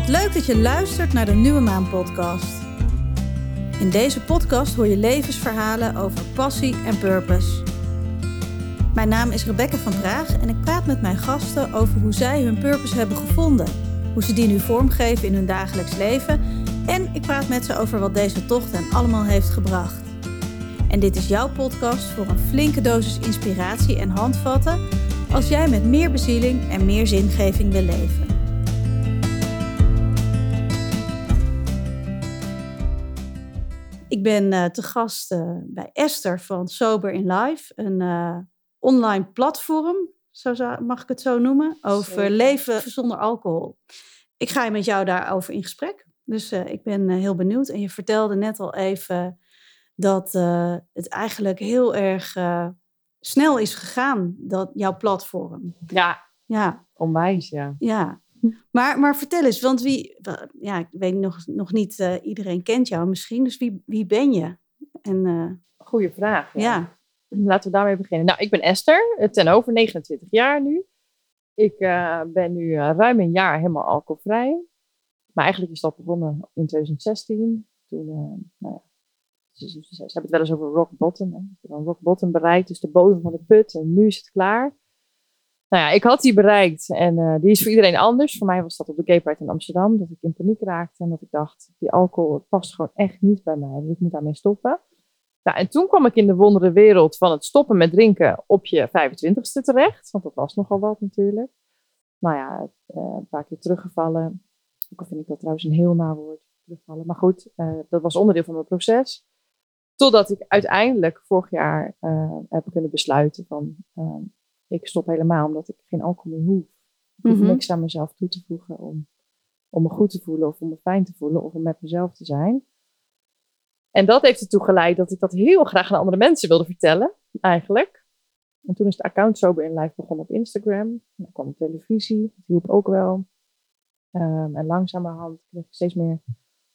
Wat leuk dat je luistert naar de Nieuwe Maan podcast. In deze podcast hoor je levensverhalen over passie en purpose. Mijn naam is Rebecca van Praag en ik praat met mijn gasten over hoe zij hun purpose hebben gevonden, hoe ze die nu vormgeven in hun dagelijks leven en ik praat met ze over wat deze tocht hen allemaal heeft gebracht. En dit is jouw podcast voor een flinke dosis inspiratie en handvatten als jij met meer bezieling en meer zingeving wil leven. Ik ben uh, te gast uh, bij Esther van Sober in Life, een uh, online platform, zo mag ik het zo noemen, over Zeker. leven zonder alcohol. Ik ga met jou daarover in gesprek. Dus ik ben heel benieuwd. En je vertelde net al even dat het eigenlijk heel erg snel is gegaan, dat, jouw platform. Ja, ja. onwijs, ja. Ja, maar, maar vertel eens, want wie, ja, ik weet nog, nog niet, uh, iedereen kent jou misschien, dus wie, wie ben je? En, uh, Goeie vraag. Ja. ja. Laten we daarmee beginnen. Nou, ik ben Esther, eh, ten over 29 jaar nu. Ik uh, ben nu ruim een jaar helemaal alcoholvrij. Maar eigenlijk is dat begonnen in 2016. Toen, nou ja, ze, hebben het wel eens over rock bottom. Hè. Ik heb rock bottom bereikt, dus de bodem van de put. En nu is het klaar. Nou ja, ik had die bereikt en uh, die is voor iedereen anders. Voor mij was dat op de Gay Pride in Amsterdam, dat ik in paniek raakte en dat ik dacht, die alcohol past gewoon echt niet bij mij, dus ik moet daarmee stoppen. Nou, en toen kwam ik in de wondere wereld van het stoppen met drinken op je 25ste terecht, want dat was nogal wat natuurlijk. Nou ja, uh, een paar keer teruggevallen. Ook al vind ik dat trouwens een heel na woord, terugvallen. Maar goed, uh, dat was onderdeel van mijn proces. Totdat ik uiteindelijk vorig jaar heb kunnen besluiten van ehm, ik stop helemaal omdat ik geen alcohol meer hoef. Ik hoef mm -hmm. niks aan mezelf toe te voegen om, om me goed te voelen of om me fijn te voelen of om met mezelf te zijn. En dat heeft ertoe geleid dat ik dat heel graag aan andere mensen wilde vertellen, eigenlijk. En toen is de account Sober in Life begonnen op Instagram. Dan kwam televisie, dat hielp ook wel. Um, en langzamerhand kreeg ik steeds meer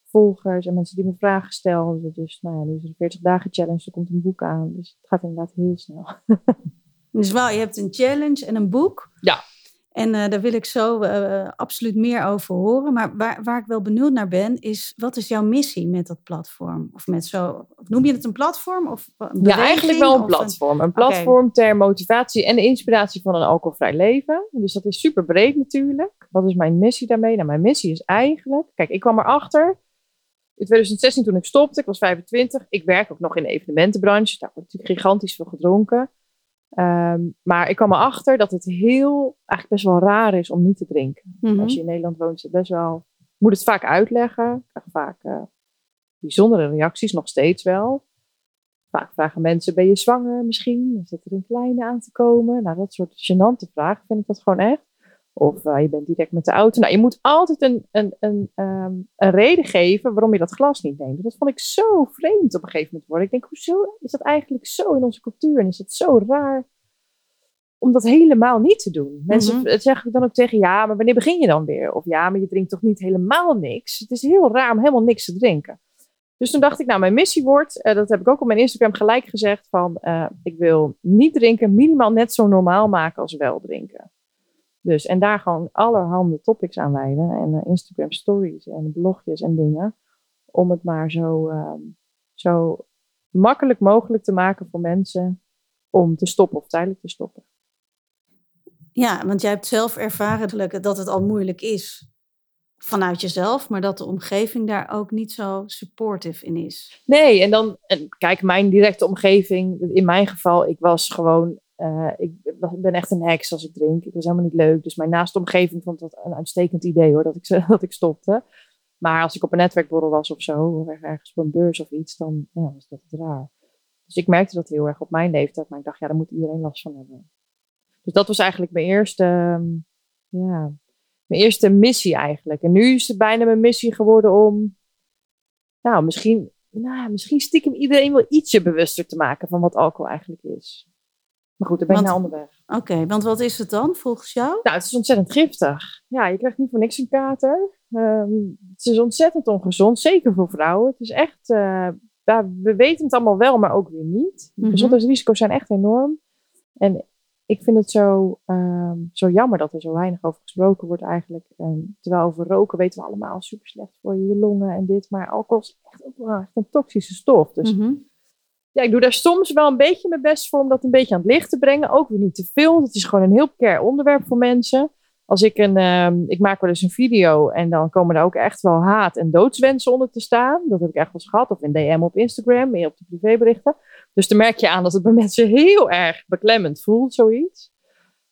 volgers en mensen die me vragen stelden. Dus nou ja, nu is er een 40 dagen challenge, er komt een boek aan. Dus het gaat inderdaad heel snel. Dus wel, je hebt een challenge en een boek. Ja. En uh, daar wil ik zo uh, absoluut meer over horen. Maar waar, waar ik wel benieuwd naar ben, is wat is jouw missie met dat platform? Of met zo, noem je het een platform? Of een ja, eigenlijk wel een platform. Een, een platform okay. ter motivatie en de inspiratie van een alcoholvrij leven. Dus dat is super breed natuurlijk. Wat is mijn missie daarmee? Nou, mijn missie is eigenlijk, kijk, ik kwam erachter in 2016 toen ik stopte, ik was 25. Ik werk ook nog in de evenementenbranche. Daar wordt natuurlijk gigantisch veel gedronken. Um, maar ik kwam erachter dat het heel, eigenlijk best wel raar is om niet te drinken. Mm -hmm. Als je in Nederland woont, is het best wel, moet het vaak uitleggen. Ik krijg vaak uh, bijzondere reacties, nog steeds wel. Vaak vragen mensen, ben je zwanger misschien? Zit er een kleine aan te komen? Nou, dat soort gênante vragen vind ik dat gewoon echt. Of uh, je bent direct met de auto. Nou, je moet altijd een, een, een, um, een reden geven waarom je dat glas niet neemt. Dat vond ik zo vreemd op een gegeven moment worden. Ik denk, hoezo is dat eigenlijk zo in onze cultuur? En is dat zo raar om dat helemaal niet te doen? Mensen mm -hmm. zeggen dan ook tegen, ja, maar wanneer begin je dan weer? Of ja, maar je drinkt toch niet helemaal niks? Het is heel raar om helemaal niks te drinken. Dus toen dacht ik, nou, mijn missie wordt, uh, dat heb ik ook op mijn Instagram gelijk gezegd, van uh, ik wil niet drinken minimaal net zo normaal maken als wel drinken. Dus, en daar gewoon allerhande topics aan wijden. En uh, Instagram stories en blogjes en dingen. Om het maar zo, uh, zo makkelijk mogelijk te maken voor mensen om te stoppen of tijdelijk te stoppen. Ja, want jij hebt zelf ervaren dat het al moeilijk is vanuit jezelf, maar dat de omgeving daar ook niet zo supportive in is. Nee, en dan, en kijk, mijn directe omgeving, in mijn geval, ik was gewoon uh, ik ben echt een heks als ik drink. Ik was helemaal niet leuk. Dus mijn naaste omgeving vond dat een uitstekend idee hoor, dat ik, dat ik stopte. Maar als ik op een netwerkborrel was of zo, of ergens op een beurs of iets, dan ja, was dat raar. Dus ik merkte dat heel erg op mijn leeftijd. Maar ik dacht, ja, daar moet iedereen last van hebben. Dus dat was eigenlijk mijn eerste, um, ja, mijn eerste missie eigenlijk. En nu is het bijna mijn missie geworden om, nou, misschien, nou, misschien stiekem iedereen wel ietsje bewuster te maken van wat alcohol eigenlijk is. Maar goed, dan ben je naar onderweg. Oké, want wat is het dan volgens jou? Nou, het is ontzettend giftig. Ja, je krijgt niet voor niks een kater. Um, het is ontzettend ongezond, zeker voor vrouwen. Het is echt, uh, ja, we weten het allemaal wel, maar ook weer niet. De -hmm. gezondheidsrisico's zijn echt enorm. En ik vind het zo, ehm, zo jammer dat er zo weinig over gesproken wordt eigenlijk. En terwijl over roken weten we allemaal super slecht voor je longen en dit. Maar alcohol is echt, ook wel echt een toxische stof. Dus Mhm. Ja, ik doe daar soms wel een beetje mijn best voor om dat een beetje aan het licht te brengen. Ook weer niet te veel. Het is gewoon een heel care onderwerp voor mensen. Als ik een, ehm, ik maak wel eens een video en dan komen er ook echt wel haat en doodswensen onder te staan. Dat heb ik echt wel eens gehad. Of in DM op Instagram, meer op de privéberichten. Dus dan merk je aan dat het bij mensen heel erg beklemmend voelt, zoiets.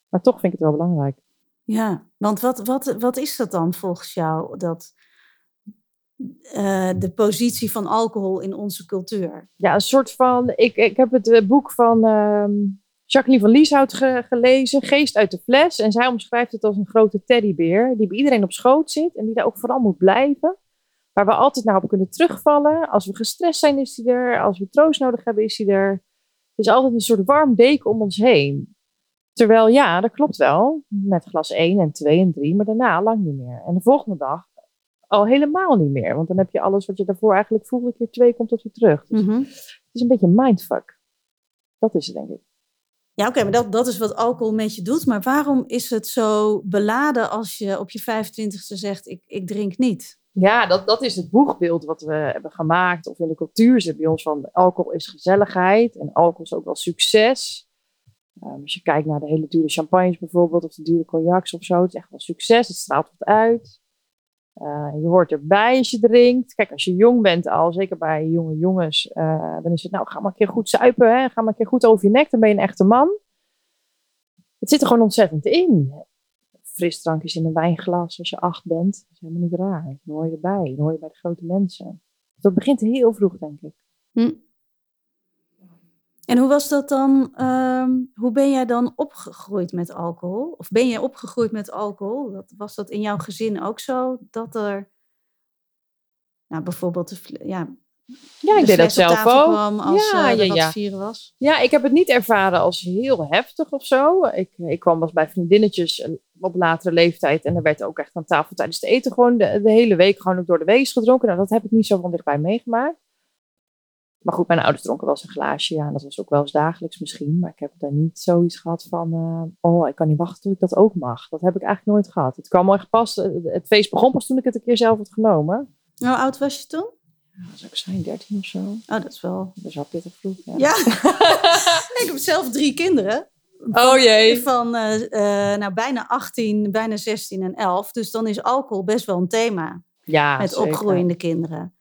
Maar toch vind ik het wel belangrijk. Ja, want wat, wat, wat is dat dan volgens jou, dat, eh, de positie van alcohol in onze cultuur? Ja, een soort van. Ik, ik heb het eh, boek van ehm, Jacqueline van Lieshout ge- gelezen, Geest uit de fles. En zij omschrijft het als een grote teddybeer die bij iedereen op schoot zit en die daar ook vooral moet blijven. Waar we altijd naar op kunnen terugvallen. Als we gestrest zijn, is die er. Als we troost nodig hebben, is die er. Het is altijd een soort warm deken om ons heen. Terwijl ja, dat klopt wel. Met glas 1 en 2 en 3, maar daarna lang niet meer. En de volgende dag al helemaal niet meer. Want dan heb je alles wat je daarvoor eigenlijk voelde, keer 2 komt dat weer terug. Dus Mhm. het is een beetje een mindfuck. Dat is het, denk ik. Ja, oké, maar dat, dat is wat alcohol met je doet. Maar waarom is het zo beladen als je op je 25ste zegt, ik, ik drink niet? Ja, dat, dat is het boegbeeld wat we hebben gemaakt. Of in de cultuur zit bij ons van alcohol is gezelligheid. En alcohol is ook wel succes. Um, als je kijkt naar de hele dure champagnes bijvoorbeeld. Of de dure cognacs of zo. Het is echt wel succes. Het straalt wat uit. Uh, je hoort erbij als je drinkt. Kijk, als je jong bent al, zeker bij jonge jongens. Uh, dan is het nou, ga maar een keer goed zuipen. Hè? Ga maar een keer goed over je nek. Dan ben je een echte man. Het zit er gewoon ontzettend in frisdrankjes in een wijnglas als je acht bent. Dat is helemaal niet raar. Dan hoor je erbij. Dan hoor je bij de grote mensen. Dat begint heel vroeg, denk ik. Hm. En hoe was dat dan? Um, hoe ben jij dan opgegroeid met alcohol? Of ben je opgegroeid met alcohol? Dat, was dat in jouw gezin ook zo? Dat er, nou bijvoorbeeld, de, ja, ja, ik deed dat zelf ook. Kwam als ja, uh, ja, ja. vieren was. Ja, ik heb het niet ervaren als heel heftig of zo. Ik, ik kwam bij vriendinnetjes op latere leeftijd en er werd ook echt aan tafel tijdens het eten gewoon de, de hele week gewoon ook door de wees gedronken. Nou, dat heb ik niet zo van dichtbij meegemaakt. Maar goed, mijn ouders dronken wel eens een glaasje. Ja, dat was ook wel eens dagelijks misschien. Maar ik heb daar niet zoiets gehad van... Uh, oh, ik kan niet wachten tot ik dat ook mag. Dat heb ik eigenlijk nooit gehad. Het kwam mooi gepast. Het feest begon pas toen ik het een keer zelf had genomen. Hoe oud was je toen? Ja, zou ik zijn, 13 of zo. Oh, dat is wel... Dat is wel pittig vroeg. Ja. ja. ik heb zelf drie kinderen. Oh jee. Van uh, uh, nou, bijna 18, bijna 16 en 11. Dus dan is alcohol best wel een thema. Ja, Met zeker. opgroeiende kinderen.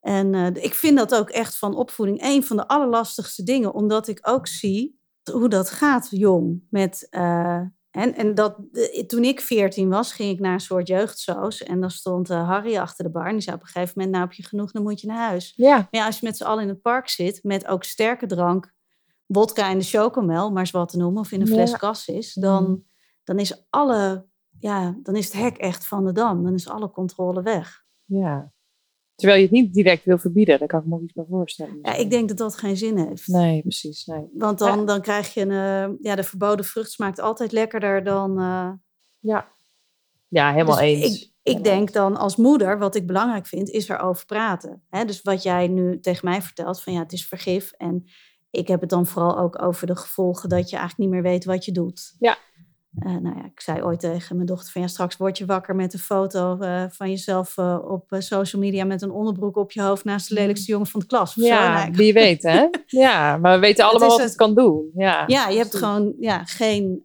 En uh, ik vind dat ook echt van opvoeding een van de allerlastigste dingen. Omdat ik ook zie hoe dat gaat jong. Met, uh, en en dat, de, toen ik 14 was, ging ik naar een soort jeugdsoos. En dan stond uh, Harry achter de bar. En die zei op een gegeven moment, nou heb je genoeg, dan moet je naar huis. Ja. Maar ja, als je met z'n allen in het park zit, met ook sterke drank, vodka in de chocomel, maar eens wat te noemen, of in een fles Ja. cassis, dan, dan is alle, ja, dan is het hek echt van de dam. Dan is alle controle weg. ja. Terwijl je het niet direct wil verbieden. Daar kan ik me ook iets bij voorstellen. Ja, ik denk dat dat geen zin heeft. Nee, precies. Nee. Want dan, dan krijg je een, uh, ja, de verboden vrucht smaakt altijd lekkerder dan. Uh, ja. ja, helemaal dus eens. Ik, ik denk dan als moeder, wat ik belangrijk vind, is erover praten. Dus wat jij nu tegen mij vertelt, van ja, het is vergif. En ik heb het dan vooral ook over de gevolgen dat je eigenlijk niet meer weet wat je doet. Ja. Uh, nou ja, ik zei ooit tegen mijn dochter van ja, straks word je wakker met een foto uh, van jezelf uh, op social media met een onderbroek op je hoofd naast de lelijkste jongen van de klas. Ja. Nee, wie weet hè. ja, maar we weten allemaal wat het kan doen. Ja, ja je hebt gewoon ja, geen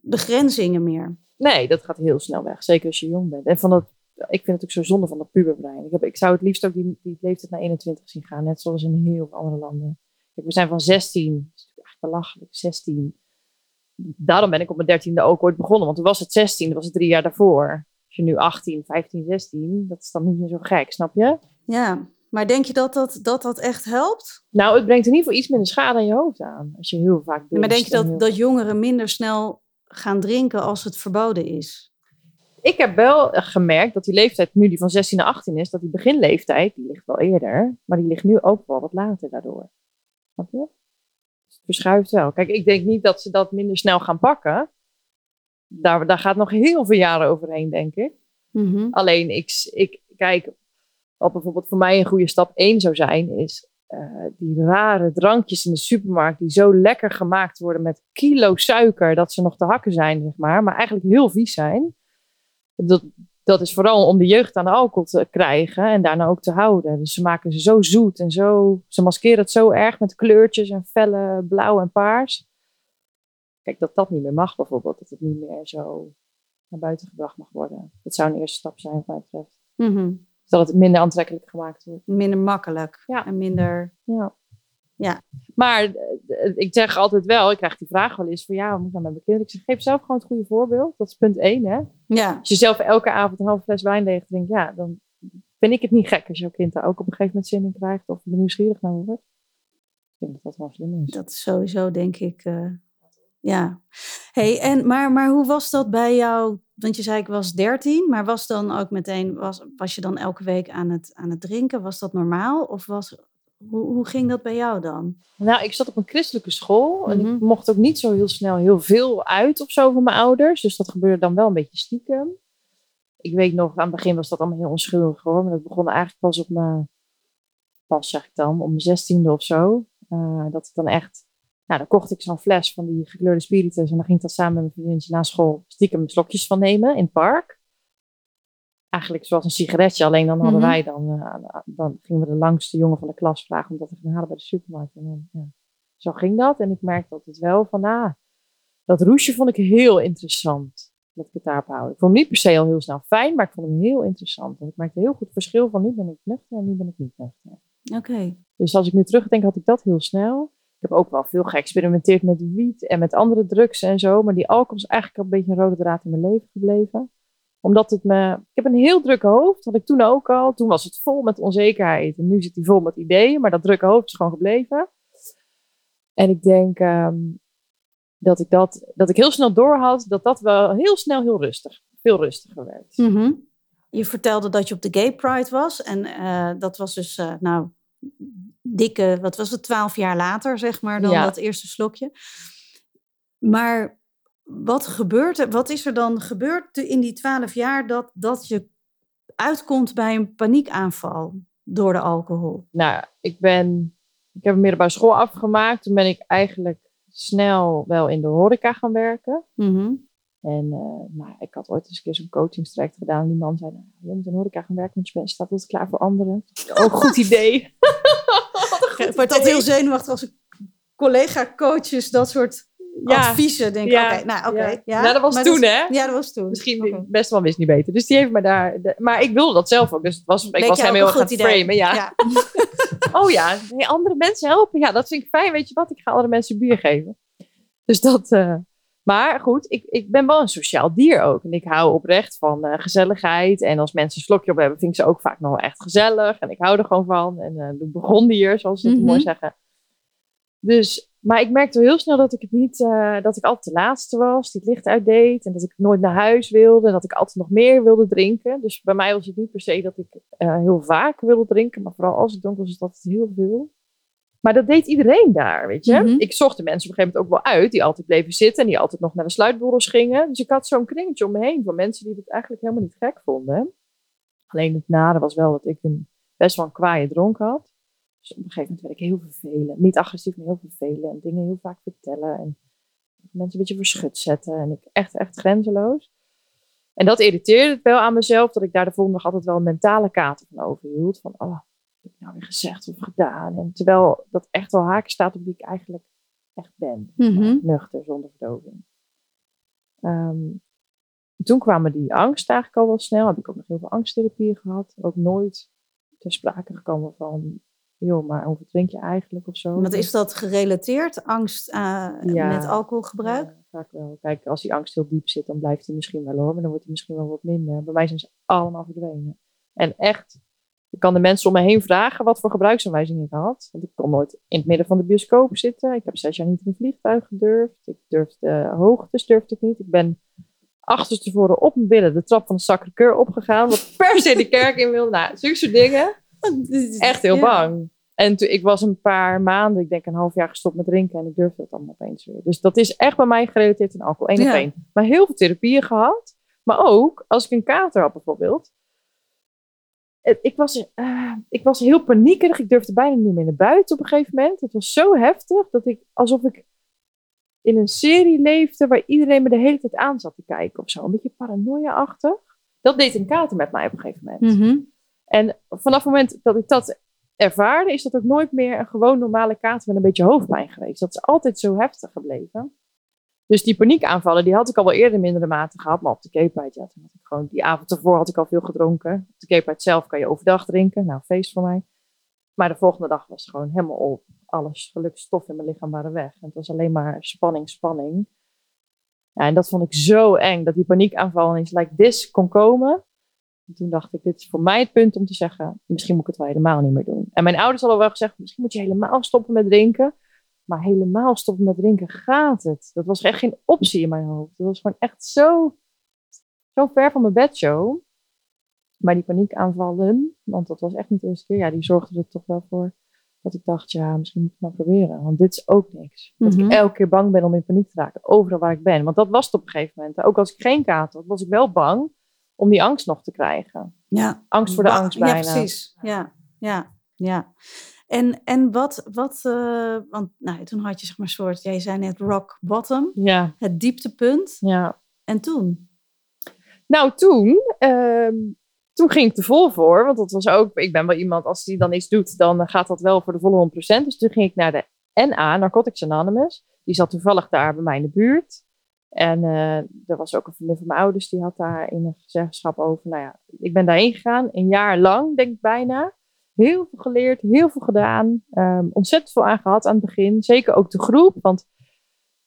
begrenzingen meer. Nee, dat gaat heel snel weg. Zeker als je jong bent. En van dat, ik vind het ook zo zonde van dat puberbrein. Ik, heb, ik zou het liefst ook die, die leeftijd naar 21 zien gaan. Net zoals in heel veel andere landen. Kijk, we zijn van 16, dat is echt belachelijk, 16 daarom ben ik op mijn dertiende ook ooit begonnen. Want toen was het 16, dat was het drie jaar daarvoor. Als je nu 18, 15, 16, dat is dan niet meer zo gek, snap je? Ja, maar denk je dat dat, dat, dat echt helpt? Nou, het brengt in ieder geval iets minder schade aan je hoofd aan. Als je heel vaak Maar denk je dat, heel... dat jongeren minder snel gaan drinken als het verboden is? Ik heb wel gemerkt dat die leeftijd, nu die van 16 naar 18 is, dat die beginleeftijd, die ligt wel eerder, maar die ligt nu ook wel wat later daardoor. Snap je? Verschuift wel. Kijk, ik denk niet dat ze dat minder snel gaan pakken. Daar, daar gaat nog heel veel jaren overheen, denk ik. Mm -hmm. Alleen, ik, ik, kijk, wat bijvoorbeeld voor mij een goede stap 1 zou zijn, is eh, die rare drankjes in de supermarkt die zo lekker gemaakt worden met kilo suiker dat ze nog te hakken zijn, zeg maar, maar eigenlijk heel vies zijn. Dat, dat is vooral om de jeugd aan de alcohol te krijgen en daarna ook te houden. Dus ze maken ze zo zoet en zo, ze maskeren het zo erg met kleurtjes en felle blauw en paars. Kijk, dat dat niet meer mag bijvoorbeeld, dat het niet meer zo naar buiten gebracht mag worden. Dat zou een eerste stap zijn, wat mij betreft. Mm dat het minder aantrekkelijk gemaakt wordt. Minder makkelijk. Ja. En minder. Ja. Ja. Maar eh, ik zeg altijd wel, ik krijg die vraag wel eens van ja, wat moet ik nou met mijn kinderen? Ik zeg, geef zelf gewoon het goede voorbeeld. Dat is punt één, hè? Ja. Als je zelf elke avond een halve fles wijn leeg drinkt, ja, dan vind ik het niet gek als jouw kind daar ook op een gegeven moment zin in krijgt of er nieuwsgierig naar wordt. Ik denk dat dat wel slim is. Dat is sowieso, denk ik. Uh, ja. Hey, en, maar, maar hoe was dat bij jou want je zei ik was 13, maar was dan ook meteen, was, was je dan elke week aan het, aan het drinken? Was dat normaal? Of was, hoe, hoe ging dat bij jou dan? Nou, ik zat op een christelijke school en ik mhm. mocht ook niet zo heel snel heel veel uit of zo van mijn ouders. Dus dat gebeurde dan wel een beetje stiekem. Ik weet nog, aan het begin was dat allemaal heel onschuldig hoor. Maar dat begon eigenlijk pas op mijn, pas zeg ik dan, om mijn zestiende of zo. Uh, dat ik dan echt nou, dan kocht ik zo'n fles van die gekleurde spiritus. En dan ging ik dat samen met mijn vriendinnetje na school stiekem slokjes van nemen in het park. Eigenlijk zoals een sigaretje, alleen dan hadden mhm. wij dan, uh, dan gingen we de langste jongen van de klas vragen om dat te gaan halen bij de supermarkt. En dan, ja. Zo ging dat. En ik merkte altijd wel van, ah, dat roesje vond ik heel interessant. Dat ik het daarop houden. Ik vond hem niet per se al heel snel fijn, maar ik vond hem heel interessant. En ik merkte heel goed verschil van nu ben ik nuchter en nu ben ik niet nuchter. Oké. Dus als ik nu terugdenk, had ik dat heel snel. Ik heb ook wel veel geëxperimenteerd met wiet en met andere drugs en zo. Maar die alcohol is eigenlijk een beetje een rode draad in mijn leven gebleven. Omdat het me... Ik heb een heel drukke hoofd, had ik toen ook al. Toen was het vol met onzekerheid. En nu zit hij vol met ideeën. Maar dat drukke hoofd is gewoon gebleven. En ik denk ehm, dat, ik dat, dat ik heel snel door had dat dat wel heel snel heel rustig, veel rustiger werd. Mhm. Je vertelde dat je op de Gay Pride was. En uh, dat was dus, uh, nou, dikke, wat was het, twaalf jaar later, zeg maar, dan dat eerste slokje. Maar wat gebeurt er, wat is er dan gebeurd in die twaalf jaar dat, dat je uitkomt bij een paniekaanval door de alcohol? Nou, ik ben, ik heb een middelbare school afgemaakt. Toen ben ik eigenlijk snel wel in de horeca gaan werken. Mhm. En uh, nou, ik had ooit eens een keer zo'n coachingstraject gedaan. Die man zei, nou, je moet in de horeca gaan werken, want je bent staat altijd klaar voor anderen. Ook een goed idee. Het wordt altijd heel zenuwachtig als collega-coaches dat soort adviezen. Denk ja. oké, nou oké. ja. Nou, dat was toen, hè? Ja, dat was toen. Misschien best wel wist niet beter. Dus die heeft me daar... maar ik wilde dat zelf ook. Dus het was, ik was hem heel erg aan het framen. Ja. oh ja, andere mensen helpen. Ja, dat vind ik fijn. Weet je wat? Ik ga andere mensen bier geven. Dus dat... Uh, maar goed, ik, ik ben wel een sociaal dier ook. En ik hou oprecht van uh, gezelligheid. En als mensen een slokje op hebben, vind ik ze ook vaak nog wel echt gezellig. En ik hou er gewoon van. En uh, de begondier, zoals ze het mooi mhm. zeggen. Dus, maar ik merkte heel snel dat ik het niet, uh, dat ik altijd de laatste was die het licht uitdeed. En dat ik nooit naar huis wilde. En dat ik altijd nog meer wilde drinken. Dus bij mij was het niet per se dat ik heel vaak wilde drinken. Maar vooral als ik dronk was het altijd heel veel. Maar dat deed iedereen daar, weet je. Mhm. Ik zocht de mensen op een gegeven moment ook wel uit, die altijd bleven zitten en die altijd nog naar de sluitborrels gingen. Dus ik had zo'n kringetje om me heen van mensen die het eigenlijk helemaal niet gek vonden. Alleen het nare was wel dat ik een, best wel een kwaaie dronk had. Dus op een gegeven moment werd ik heel vervelend. Niet agressief, maar heel vervelend. En dingen heel vaak vertellen. En mensen een beetje verschut zetten. En ik echt, echt grenzeloos. En dat irriteerde het wel aan mezelf, dat ik daar de volgende dag altijd wel een mentale kater van overhield. Van, oh, heb ik nou weer gezegd of gedaan? En terwijl dat echt wel haken staat op wie ik eigenlijk echt ben. Mhm. Nuchter, zonder verdoving. Ehm, toen kwamen die angst eigenlijk al wel snel. Heb ik ook nog heel veel angsttherapie gehad. Ook nooit ter sprake gekomen van, joh, maar hoeveel drink je eigenlijk of zo. Wat is dat gerelateerd, angst uh, met alcoholgebruik? Ja, vaak wel. Kijk, als die angst heel diep zit, dan blijft hij misschien wel hoor, maar dan wordt hij misschien wel wat minder. Bij mij zijn ze allemaal verdwenen. En echt ik kan de mensen om me heen vragen wat voor gebruiksaanwijzingen ik had. Want ik kon nooit in het midden van de bioscoop zitten. Ik heb zes jaar niet in een vliegtuig gedurfd. Ik durfde hoogtes durfde ik niet. Ik ben achterstevoren op mijn billen de trap van de Sacré-Cœur opgegaan. Wat per se de kerk in wilde. Nou, zulke soort dingen. Echt heel bang. En toen, ik was een paar maanden, ik denk een half jaar gestopt met drinken. En ik durfde dat allemaal opeens weer. Dus dat is echt bij mij gerelateerd aan alcohol. Eén op één. Maar heel veel therapieën gehad. Maar ook als ik een kater had bijvoorbeeld ik, was, uh, ik was heel paniekerig. Ik durfde bijna niet meer naar buiten op een gegeven moment. Het was zo heftig dat ik alsof ik in een serie leefde waar iedereen me de hele tijd aan zat te kijken of zo. Een beetje paranoia-achtig. Dat deed een kater met mij op een gegeven moment. Mhm. En vanaf het moment dat ik dat ervaarde, is dat ook nooit meer een gewoon normale kater met een beetje hoofdpijn geweest. Dat is altijd zo heftig gebleven. Dus die paniekaanvallen, die had ik al wel eerder mindere mate gehad. Maar op de Cape ja, ik gewoon, die avond ervoor had ik al veel gedronken. Op de Cape zelf kan je overdag drinken. Nou, feest voor mij. Maar de volgende dag was gewoon helemaal op. Alles, gelukkig stof in mijn lichaam waren weg. En het was alleen maar spanning, spanning. En dat vond ik zo eng, dat die paniekaanval ineens like this kon komen. En toen dacht ik, dit is voor mij het punt om te zeggen, misschien moet ik het wel helemaal niet meer doen. En mijn ouders hadden wel gezegd, misschien moet je helemaal stoppen met drinken. Maar helemaal stoppen met drinken gaat het. Dat was echt geen optie in mijn hoofd. Dat was gewoon echt zo, zo ver van mijn bedshow. Maar die paniekaanvallen, want dat was echt niet de eerste keer, ja, die zorgden er toch wel voor dat ik dacht, ja, misschien moet ik het maar proberen. Want dit is ook niks. Dat Mhm. ik elke keer bang ben om in paniek te raken, overal waar ik ben. Want dat was het op een gegeven moment. Ook als ik geen kaart had, was ik wel bang om die angst nog te krijgen. Ja. Angst voor de angst bijna. Ja, precies. Ja, ja, ja. En, en wat, wat eh, want nou, toen had je zeg maar een soort, jij zei net rock bottom, Ja, het dieptepunt. ja. En toen? Nou, toen, ehm, toen ging ik er vol voor. Want dat was ook, ik ben wel iemand, als die dan iets doet, dan gaat dat wel voor de volle 100%. Dus toen ging ik naar de NA, Narcotics Anonymous. Die zat toevallig daar bij mij in de buurt. En eh, er was ook een vriendin van mijn ouders, die had daar in een gezelschap over. Nou ja, ik ben daarheen gegaan, een jaar lang, denk ik bijna. Heel veel geleerd, heel veel gedaan. ehm, ontzettend veel aan gehad aan het begin. Zeker ook de groep, want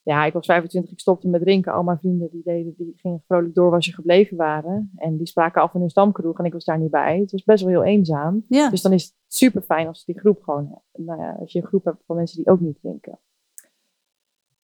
ja, ik was 25, ik stopte met drinken. Al mijn vrienden die deden, die gingen vrolijk door waar ze gebleven waren. En die spraken af in hun stamkroeg en ik was daar niet bij. Het was best wel heel eenzaam. Ja. Dus dan is het super fijn als die groep gewoon, nou ja, als je een groep hebt van mensen die ook niet drinken.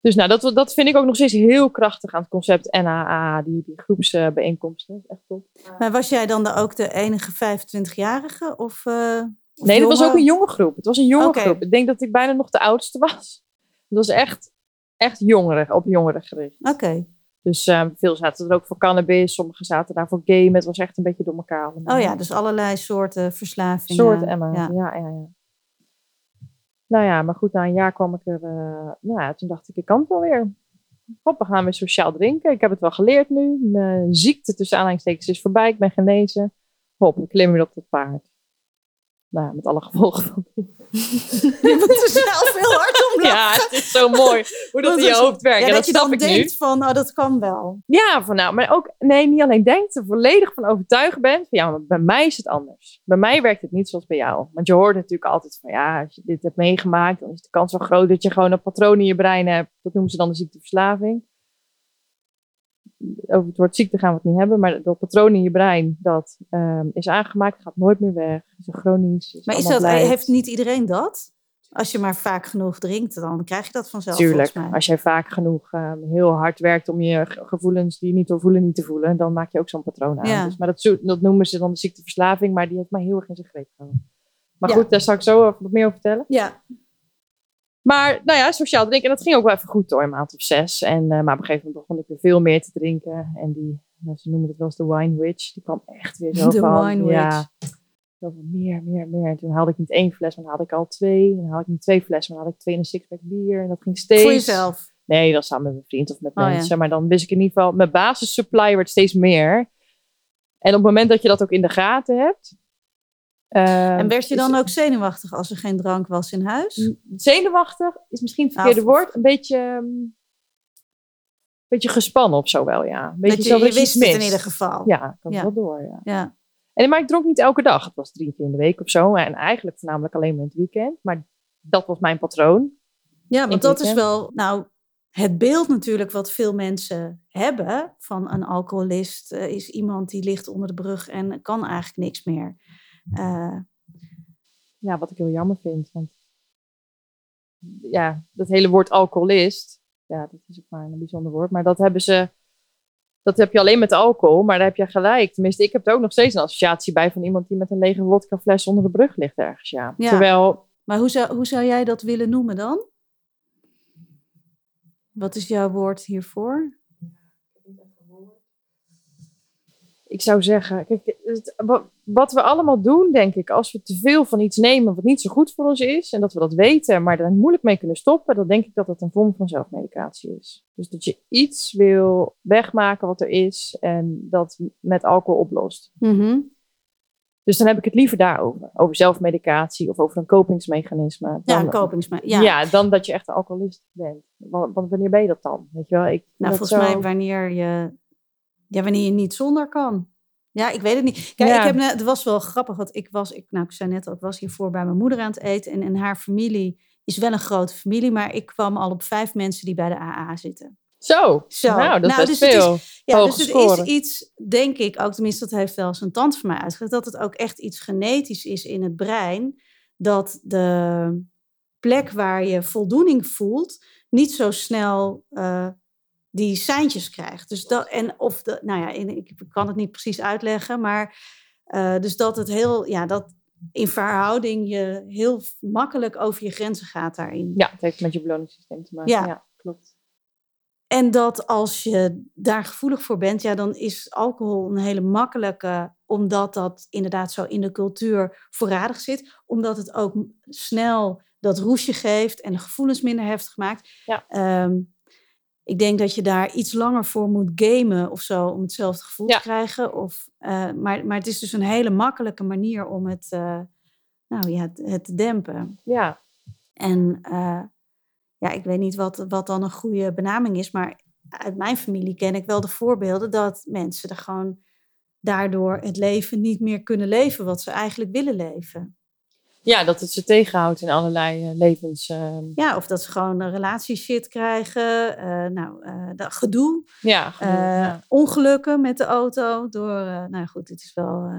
Dus nou, dat, dat vind ik ook nog steeds heel krachtig aan het concept NAA, die, die groepsbijeenkomsten. Echt top. Maar was jij dan de, ook de enige 25-jarige? Of, eh, of Nee, dat was ook een jonge groep. Het was een jonge groep. Ik denk dat ik bijna nog de oudste was. Het was echt, echt jongeren, op jongeren gericht. Oké. Dus eh, veel zaten er ook voor cannabis, sommigen zaten daar voor game. Het was echt een beetje door elkaar allemaal. Oh ja, dus allerlei soorten verslavingen. soort Emma. Ja. Ja. Ja, ja, Nou ja, maar goed, na een jaar kwam ik er. eh, nou ja, toen dacht ik, ik kan het wel weer. Hop, we gaan weer sociaal drinken. Ik heb het wel geleerd nu. Mijn ziekte tussen aanhalingstekens is voorbij. Ik ben genezen. Hop, ik klim weer op dat paard. Nou met alle gevolgen van. Je moet er zelf heel hard om lachen. Ja, het is zo mooi hoe dat in je hoofd werkt. Ja, dat, dat je dan nu. denkt van, oh, dat kan wel. Ja, van nou, maar ook, nee, niet alleen denkt, er volledig van overtuigd bent. Van ja, maar bij mij is het anders. Bij mij werkt het niet zoals bij jou. Want je hoort natuurlijk altijd van ja, als je dit hebt meegemaakt, dan is de kans wel groot dat je gewoon een patroon in je brein hebt. Dat noemen ze dan de ziekteverslaving. Over het woord ziekte gaan we het niet hebben, maar dat patroon in je brein, dat ehm, is aangemaakt, gaat nooit meer weg. Is een chronisch. Is Maar is dat, heeft niet iedereen dat? Als je maar vaak genoeg drinkt, dan krijg je dat vanzelf Tuurlijk, volgens mij. als jij vaak genoeg ehm, heel hard werkt om je ge- gevoelens die je niet wil voelen, niet te voelen, dan maak je ook zo'n patroon aan. Ja. Dus, maar dat, dat noemen ze dan de ziekteverslaving, maar die heeft mij heel erg in zijn greep gehouden. Maar Ja. goed, daar zal ik zo wat meer over vertellen. Ja, Maar nou ja, sociaal drinken, dat ging ook wel even goed door, een maand of zes. En, eh, maar op een gegeven moment begon ik weer veel meer te drinken. En die, nou, ze noemen het wel eens de wine witch, die kwam echt weer zo De van. wine Ja, zoveel meer, meer, meer. En toen haalde ik niet één fles, maar dan haalde ik al twee. En dan haalde ik niet twee flessen, maar dan had ik twee en een sixpack bier. En dat ging steeds. voor jezelf. Nee, dan samen met mijn vriend of met Oh, ja. mensen. Maar dan wist ik in ieder geval, mijn basissupply werd steeds meer. En op het moment dat je dat ook in de gaten hebt. Eh, En werd je is- dan ook zenuwachtig als er geen drank was in huis? Zenuwachtig is misschien het verkeerde Nou, woord. Een beetje, ehm, een beetje gespannen of zo wel, ja. Een beetje je, zo je wist het in ieder geval. Ja, het wel door, ja. Ja. En, maar ik dronk niet elke dag. Het was drie keer in de week of zo. En eigenlijk voornamelijk alleen maar in het weekend. Maar dat was mijn patroon. Ja, want dat is wel, nou, het beeld natuurlijk wat veel mensen hebben van een alcoholist eh, is iemand die ligt onder de brug en kan eigenlijk niks meer. Eh, Ja, wat ik heel jammer vind. Want ja, dat hele woord alcoholist. Ja, dat is ook maar een bijzonder woord. Maar dat hebben ze. Dat heb je alleen met alcohol, maar daar heb je gelijk. Tenminste, ik heb er ook nog steeds een associatie bij van iemand die met een lege vodkafles onder de brug ligt ergens. Ja. Ja. Terwijl, maar hoe zou, hoe zou jij dat willen noemen dan? Wat is jouw woord hiervoor? Ik zou zeggen, kijk, wat we allemaal doen, denk ik, als we te veel van iets nemen wat niet zo goed voor ons is, en dat we dat weten, maar er moeilijk mee kunnen stoppen, dan denk ik dat dat een vorm van zelfmedicatie is. Dus dat je iets wil wegmaken wat er is en dat met alcohol oplost. Mhm. Dus dan heb ik het liever daarover. Over zelfmedicatie of over een kopingsmechanisme. Dan, ja, een kopingsmechanisme. Ja. ja. dan dat je echt een alcoholist bent. Want, wanneer ben je dat dan? Weet je wel? Ik, nou, volgens mij wanneer je, ja, wanneer je niet zonder kan. Ja, ik weet het niet. Kijk, ik heb net, het was wel grappig, want ik was, ik, nou, ik zei net al, ik was hiervoor bij mijn moeder aan het eten. En, en haar familie is wel een grote familie, maar ik kwam al op vijf mensen die bij de AA zitten. Zo, Zo. nou, dat is nou, dus veel. Is, ja, dus het is iets, denk ik, ook tenminste, dat heeft wel zijn tand voor mij uitgelegd, dat het ook echt iets genetisch is in het brein, dat de plek waar je voldoening voelt, niet zo snel uh, die seintjes krijgt. Dus dat, en of de, nou ja, ik kan het niet precies uitleggen, maar uh, dus dat het heel, ja, dat in verhouding je heel makkelijk over je grenzen gaat daarin. Ja, het heeft met je beloningssysteem te maken. Ja, ja klopt. En dat als je daar gevoelig voor bent, ja, dan is alcohol een hele makkelijke, omdat dat inderdaad zo in de cultuur voorradig zit. Omdat het ook snel dat roesje geeft en de gevoelens minder heftig maakt. Ja. Ehm, ik denk dat je daar iets langer voor moet gamen of zo om hetzelfde gevoel te krijgen. Of, uh, maar, maar het is dus een hele makkelijke manier om het, uh, nou, ja, het, het, te dempen. Ja. En uh, ja, ik weet niet wat, wat dan een goede benaming is, maar uit mijn familie ken ik wel de voorbeelden dat mensen er gewoon daardoor het leven niet meer kunnen leven wat ze eigenlijk willen leven. Ja, dat het ze tegenhoudt in allerlei uh, levens. Uh... Ja, of dat ze gewoon een relatieshit krijgen. Uh, nou, dat gedoe. Ja, gedoe, ja, Ongelukken met de auto. Door, nou goed, het is wel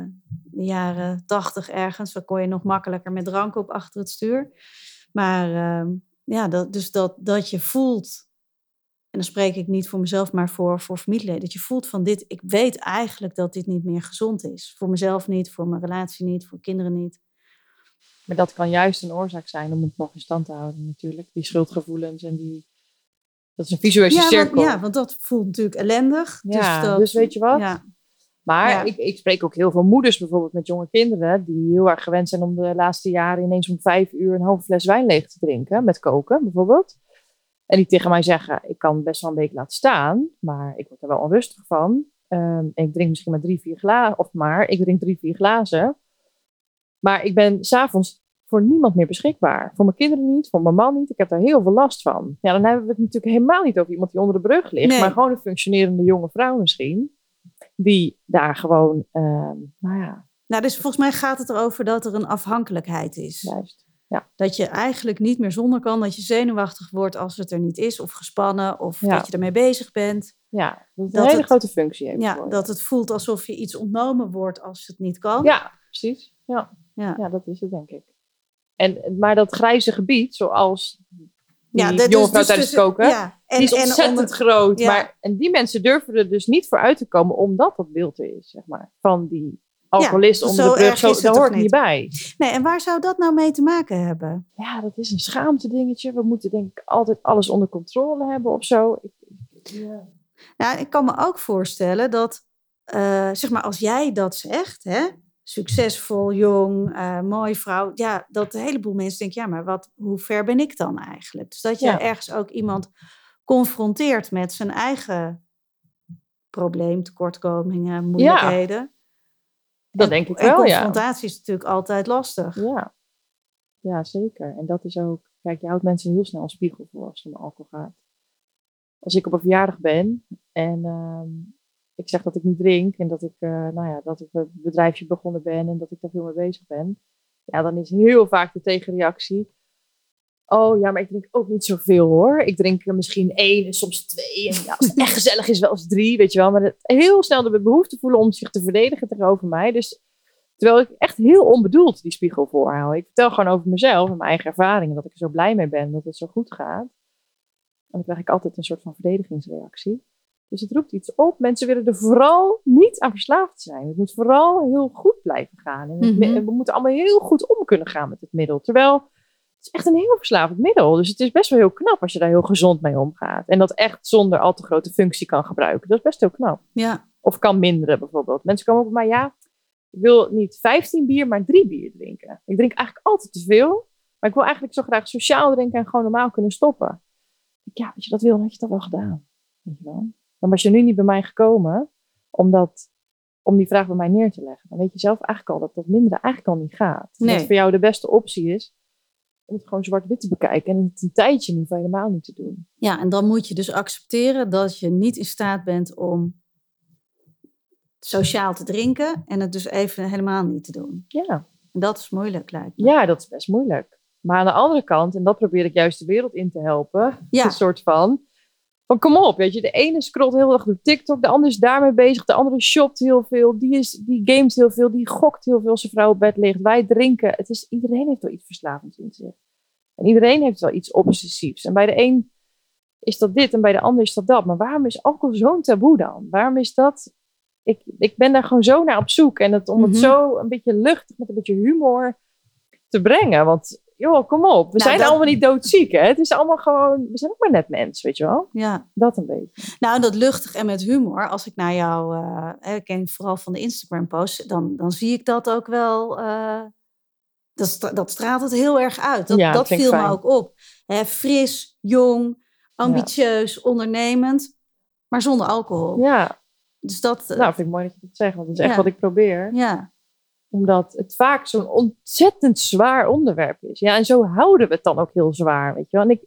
de jaren tachtig ergens. Dan kon je nog makkelijker met drank op achter het stuur. Maar ehm, ja, dat, dus dat, dat je voelt, en dan spreek ik niet voor mezelf, maar voor, voor familieleden, dat je voelt van dit, ik weet eigenlijk dat dit niet meer gezond is. Voor mezelf niet, voor mijn relatie niet, voor kinderen niet. Maar dat kan juist een oorzaak zijn om het nog in stand te houden natuurlijk. Die schuldgevoelens en die... Dat is een visuele ja, cirkel. Want, ja, want dat voelt natuurlijk ellendig. Ja, dus, dat, dus weet je wat? Ja. Maar ik, ik spreek ook heel veel moeders bijvoorbeeld met jonge kinderen die heel erg gewend zijn om de laatste jaren ineens om vijf uur een halve fles wijn leeg te drinken, met koken bijvoorbeeld. En die tegen mij zeggen, ik kan best wel een week laten staan, maar ik word er wel onrustig van. Um, ik drink misschien maar drie, vier glazen, of maar, ik drink drie, vier glazen. Maar ik ben s'avonds voor niemand meer beschikbaar. Voor mijn kinderen niet, voor mijn man niet. Ik heb daar heel veel last van. Ja, dan hebben we het natuurlijk helemaal niet over iemand die onder de brug ligt, maar gewoon een functionerende jonge vrouw misschien die daar gewoon, uh, nou ja. Nou, dus volgens mij gaat het erover dat er een afhankelijkheid is. Juist. Ja. Dat je eigenlijk niet meer zonder kan, dat je zenuwachtig wordt als het er niet is, of gespannen, of dat je ermee bezig bent. Ja, dat, dat een hele grote functie heeft. Ja, dat het voelt alsof je iets ontnomen wordt als het niet kan. Ja, precies. Ja, ja. ja dat is het denk ik. En, maar dat grijze gebied, zoals ja, die jonge vrouw dus tijdens het koken. Ja. En, die is ontzettend groot. Maar, en die mensen durven er dus niet voor uit te komen, omdat dat beeld er is, zeg maar. Van die alcoholist ja, onder de brug. Zo, daar hoort niet bij. Nee, en waar zou dat nou mee te maken hebben? Ja, dat is een schaamte dingetje. We moeten denk ik altijd alles onder controle hebben of zo. Ja. Nou, ik kan me ook voorstellen dat, uh, zeg maar, als jij dat zegt, hè, succesvol, jong, uh, mooi vrouw. Ja, dat een heleboel mensen denken, ja, maar wat, hoe ver ben ik dan eigenlijk? Dus dat je ergens ook iemand confronteert met zijn eigen probleem, tekortkomingen, moeilijkheden. Ja, dat denk ik wel, ja. confrontatie is natuurlijk altijd lastig. Ja. ja, zeker. En dat is ook, kijk, je houdt mensen heel snel een spiegel voor als het om alcohol gaat. Als ik op een verjaardag ben en ehm, ik zeg dat ik niet drink en dat ik, uh, nou ja, dat ik een bedrijfje begonnen ben en dat ik daar veel mee bezig ben. Ja, dan is heel vaak de tegenreactie. Oh ja, maar ik drink ook niet zoveel hoor. Ik drink misschien één en soms twee. En ja, als het echt gezellig is, wel eens drie, weet je wel. Maar heel snel de behoefte voelen om zich te verdedigen tegenover mij. Dus terwijl ik echt heel onbedoeld die spiegel voorhoud. Ik vertel gewoon over mezelf en mijn eigen ervaringen. Dat ik er zo blij mee ben dat het zo goed gaat. En dan krijg ik altijd een soort van verdedigingsreactie. Dus het roept iets op. Mensen willen er vooral niet aan verslaafd zijn. Het moet vooral heel goed blijven gaan. En mhm. we moeten allemaal heel goed om kunnen gaan met het middel. Terwijl het is echt een heel verslavend middel. Dus het is best wel heel knap als je daar heel gezond mee omgaat. En dat echt zonder al te grote functie kan gebruiken. Dat is best heel knap. Ja. Of kan minderen bijvoorbeeld. Mensen komen ook mij, ja, ik wil niet 15 bier, maar drie bier drinken. Ik drink eigenlijk altijd te veel. Maar ik wil eigenlijk zo graag sociaal drinken en gewoon normaal kunnen stoppen. Ja, als je dat wil, dan had je dat wel gedaan. Weet je wel? Dan was je nu niet bij mij gekomen omdat, om die vraag bij mij neer te leggen. Dan weet je zelf eigenlijk al dat dat minderen eigenlijk al niet gaat. Nee. Dat voor jou de beste optie is om het gewoon zwart-wit te bekijken. En het een tijdje niet helemaal niet te doen. Ja, en dan moet je dus accepteren dat je niet in staat bent om sociaal te drinken en het dus even helemaal niet te doen. Ja. En dat is moeilijk, lijkt me. Ja, dat is best moeilijk. Maar aan de andere kant, en dat probeer ik juist de wereld in te helpen, Ja. een soort van, van kom op, weet je, de ene scrolt heel erg door TikTok, de ander is daarmee bezig, de andere shopt heel veel, die, is, die gamet heel veel, die gokt heel veel als zijn vrouw op bed ligt, wij drinken. Het is, iedereen heeft wel iets verslavends in zich. En iedereen heeft wel iets obsessiefs. En bij de een is dat dit en bij de ander is dat dat. Maar waarom is alcohol zo'n taboe dan? Waarom is dat... Ik, ik ben daar gewoon zo naar op zoek. En het, om Mhm. het zo een beetje luchtig met een beetje humor te brengen. Want, joh, kom op. We Nou, zijn dat- allemaal niet doodziek, hè? Het is allemaal gewoon... We zijn ook maar net mens, weet je wel? Ja, Dat een beetje. nou dat luchtig en met humor. Als ik naar jou, hè, ik ken vooral van de Instagram posts, dan, dan zie ik dat ook wel. eh, dat, dat straalt het heel erg uit. Dat, Ja, dat viel me ook op. Hè, fris, jong, ambitieus, ondernemend, maar zonder alcohol. Ja, Dus dat. eh, nou vind ik mooi dat je dat zegt. Want dat is echt wat ik probeer. ja. Omdat het vaak zo'n ontzettend zwaar onderwerp is. Ja, en zo houden we het dan ook heel zwaar, weet je wel. En ik,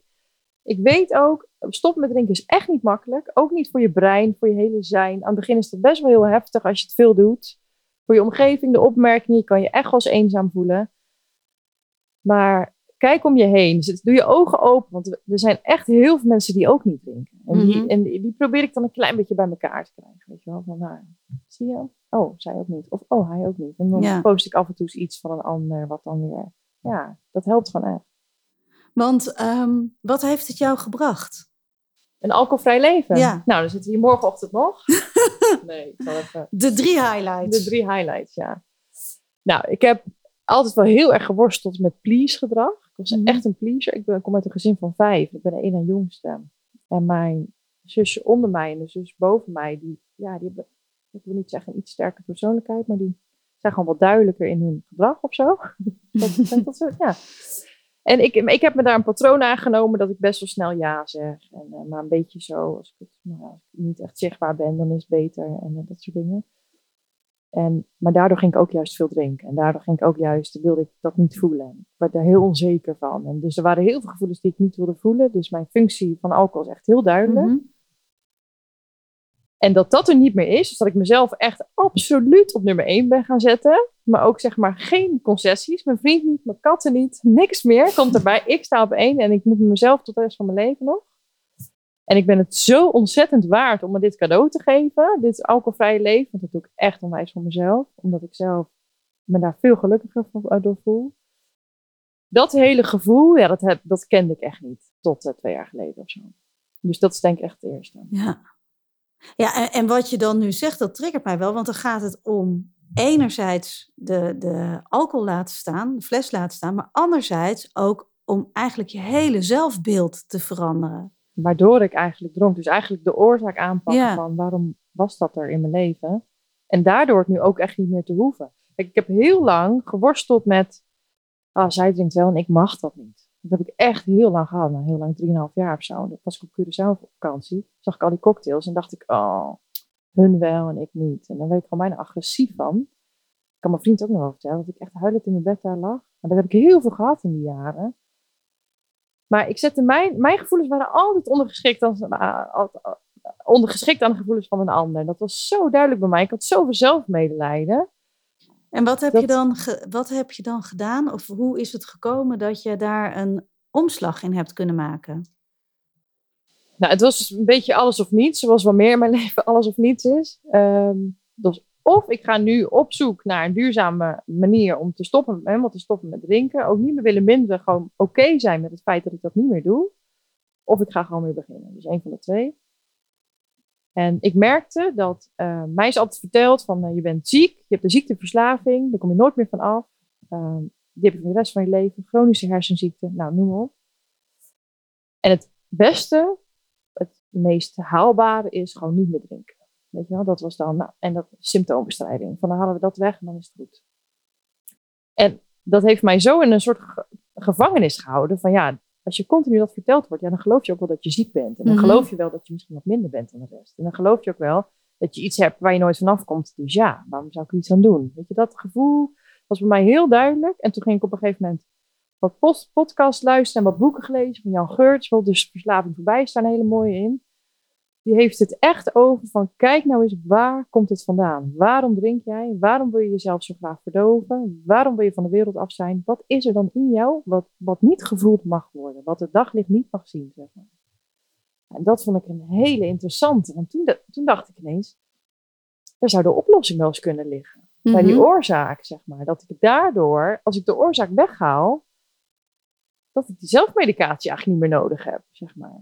ik weet ook, stoppen met drinken is echt niet makkelijk. Ook niet voor je brein, voor je hele zijn. Aan het begin is dat best wel heel heftig als je het veel doet. Voor je omgeving, de opmerkingen, je kan je echt wel eens eenzaam voelen. Maar kijk om je heen. Zet- Doe je ogen open, want er zijn echt heel veel mensen die ook niet drinken. En, die, Mhm. en die, die probeer ik dan een klein beetje bij elkaar te krijgen. Weet je wel, van nou, zie je? Oh, zij ook niet. Of oh, hij ook niet. En dan Ja. post ik af en toe iets van een ander, wat dan weer. Ja, dat helpt gewoon echt. Want ehm, wat heeft het jou gebracht? Een alcoholvrij leven. Ja. Nou, dan zitten we hier morgenochtend nog. nee, ik zal even. De drie highlights. De drie highlights, ja. Nou, ik heb altijd wel heel erg geworsteld met please gedrag. Ik was Mhm. echt een pleaser. Ik, ben, ik kom uit een gezin van vijf. Ik ben de één en jongste. En mijn zusje onder mij en de zus boven mij, die, ja, die hebben, ik wil niet zeggen een iets sterke persoonlijkheid, maar die zijn gewoon wat duidelijker in hun gedrag of zo. dat, dat, dat soort, ja. En ik, ik heb me daar een patroon aangenomen dat ik best wel snel ja zeg. En, eh, maar een beetje zo, als ik, het, nou, als ik niet echt zichtbaar ben, dan is het beter en eh, dat soort dingen. En, maar daardoor ging ik ook juist veel drinken. En daardoor ging ik ook juist, wilde ik dat niet voelen. Ik werd daar heel onzeker van. En dus er waren heel veel gevoelens die ik niet wilde voelen. Dus mijn functie van alcohol is echt heel duidelijk. Mhm. En dat dat er niet meer is, dus dat ik mezelf echt absoluut op nummer 1 ben gaan zetten. Maar ook zeg maar geen concessies. Mijn vriend niet, mijn katten niet, niks meer komt erbij. Ik sta op één en ik moet mezelf tot de rest van mijn leven nog. En ik ben het zo ontzettend waard om me dit cadeau te geven. Dit alcoholvrije leven. Want dat doe ik echt onwijs voor mezelf. Omdat ik zelf me daar veel gelukkiger eh, door voel. Dat hele gevoel, ja, dat, heb, dat kende ik echt niet. Tot eh, twee jaar geleden of zo. Dus dat is denk ik echt het eerste. Ja. Ja, en, en wat je dan nu zegt, dat triggert mij wel. Want dan gaat het om enerzijds de, de alcohol laten staan, de fles laten staan. Maar anderzijds ook om eigenlijk je hele zelfbeeld te veranderen. Waardoor ik eigenlijk dronk. Dus eigenlijk de oorzaak aanpakken Ja. van waarom was dat er in mijn leven. En daardoor het nu ook echt niet meer te hoeven. Ik heb heel lang geworsteld met, ah, zij drinkt wel en ik mag dat niet. Dat heb ik echt heel lang gehad, nou heel lang, 3,5 jaar of zo. Dat was ik op Curaçao op vakantie. Zag ik al die cocktails en dacht ik, oh, hun wel en ik niet. En dan werd ik gewoon bijna agressief van. Ik kan mijn vriend ook nog wel vertellen, dat ik echt huilend in mijn bed daar lag. Maar dat heb ik heel veel gehad in die jaren. Maar ik zette mijn, mijn gevoelens waren altijd ondergeschikt, als, uh, altijd, ondergeschikt aan de gevoelens van een ander. Dat was zo duidelijk bij mij. Ik had zoveel zelfmedelijden. En wat heb, Dat- je dan ge- wat heb je dan gedaan? Of hoe is het gekomen dat je daar een omslag in hebt kunnen maken? Nou, het was een beetje alles of niets, zoals wel meer in mijn leven alles of niets is. Ehm, dus of ik ga nu op zoek naar een duurzame manier om te stoppen, helemaal te stoppen met drinken. Ook niet meer willen minderen, gewoon oké zijn met het feit dat ik dat niet meer doe. Of ik ga gewoon weer beginnen. Dus één van de twee. En ik merkte dat eh, mij is altijd verteld van eh, je bent ziek, je hebt een ziekteverslaving, daar kom je nooit meer van af. Ehm, die heb je voor de rest van je leven, chronische hersenziekte, nou noem maar op. En het beste, het meest haalbare is gewoon niet meer drinken. Weet je wel, dat was dan, nou, en dat symptoombestrijding. Van dan halen we dat weg en dan is het goed. En dat heeft mij zo in een soort gevangenis gehouden van ja, als je continu dat verteld wordt, ja, dan geloof je ook wel dat je ziek bent. En dan mhm. geloof je wel dat je misschien wat minder bent dan de rest. En dan geloof je ook wel dat je iets hebt waar je nooit vanaf komt. Dus ja, waarom zou ik er iets aan doen? Weet je, dat gevoel was bij mij heel duidelijk. En toen ging ik op een gegeven moment wat post podcast luisteren en wat boeken gelezen van Jan Geurts. Dus Verslaving voorbij staan hele mooie in. Die heeft het echt over van kijk nou eens waar komt het vandaan? Waarom drink jij? Waarom wil je jezelf zo graag verdoven? Waarom wil je van de wereld af zijn? Wat is er dan in jou wat, wat niet gevoeld mag worden? Wat het daglicht niet mag zien, zeg maar. En dat vond ik een hele interessante. Want toen, toen dacht ik ineens, daar zou de oplossing wel eens kunnen liggen. Bij die mhm. oorzaak, zeg maar. Dat ik daardoor, als ik de oorzaak weghaal, dat ik die zelfmedicatie eigenlijk niet meer nodig heb, zeg maar.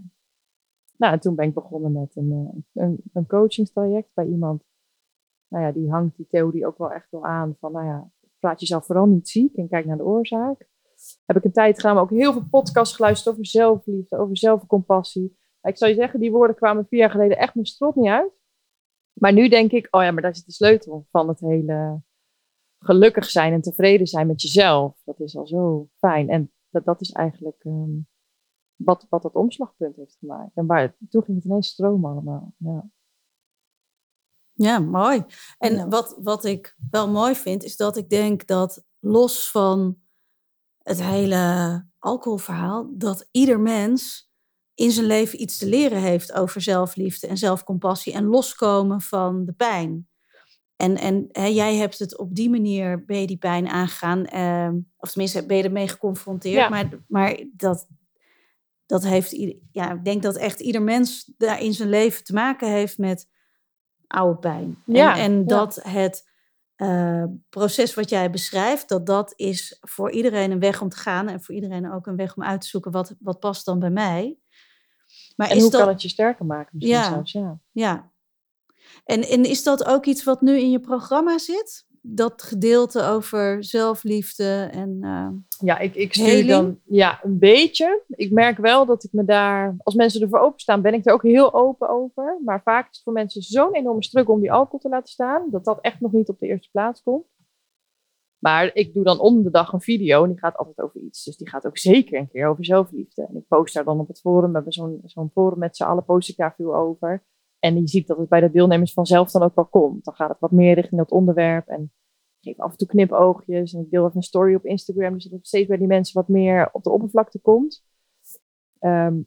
Nou, en toen ben ik begonnen met een, eh, een, een coachingstraject bij iemand. Nou ja, die hangt die theorie ook wel echt wel aan van, nou ja, praat jezelf vooral niet ziek en kijk naar de oorzaak. Heb ik een tijd gedaan, ook heel veel podcasts geluisterd over zelfliefde, over zelfcompassie. Ik zou je zeggen, die woorden kwamen vier jaar geleden echt mijn strot niet uit. Maar nu denk ik, oh ja, maar daar zit de sleutel van het hele gelukkig zijn en tevreden zijn met jezelf. Dat is al zo fijn. En dat, dat is eigenlijk ehm, wat, wat dat omslagpunt heeft gemaakt. En waar, toen ging het ineens stromen allemaal. Ja. Ja, mooi. En wat, wat ik wel mooi vind, is dat ik denk dat los van het hele alcoholverhaal, dat ieder mens in zijn leven iets te leren heeft over zelfliefde en zelfcompassie en loskomen van de pijn. En, en hè, jij hebt het op die manier, ben je die pijn aangegaan, uh, of tenminste ben je ermee geconfronteerd, maar, maar dat, dat heeft, ja, ik denk dat echt ieder mens daar in zijn leven te maken heeft met oude pijn. Ja, en, en dat het uh, proces wat jij beschrijft, dat dat is voor iedereen een weg om te gaan en voor iedereen ook een weg om uit te zoeken wat, wat past dan bij mij. Maar en is hoe dat, kan het je sterker maken misschien ja, zelfs, ja. Ja. En, en is dat ook iets wat nu in je programma zit? Dat gedeelte over zelfliefde en. Uh, ja, ik, ik stuur dan ja, een beetje. Ik merk wel dat ik me daar, als mensen ervoor openstaan, ben ik er ook heel open over. Maar vaak is het voor mensen zo'n enorme struggle om die alcohol te laten staan, dat dat echt nog niet op de eerste plaats komt. Maar ik doe dan om de dag een video en die gaat altijd over iets. Dus die gaat ook zeker een keer over zelfliefde. En ik post daar dan op het forum. We hebben zo'n zo'n forum met z'n allen, post ik daar veel over. En je ziet dat het bij de deelnemers vanzelf dan ook wel komt. Dan gaat het wat meer richting dat onderwerp. En ik geef af en toe knipoogjes. En ik deel even een story op Instagram. Dus dat het steeds bij die mensen wat meer op de oppervlakte komt. Ehm,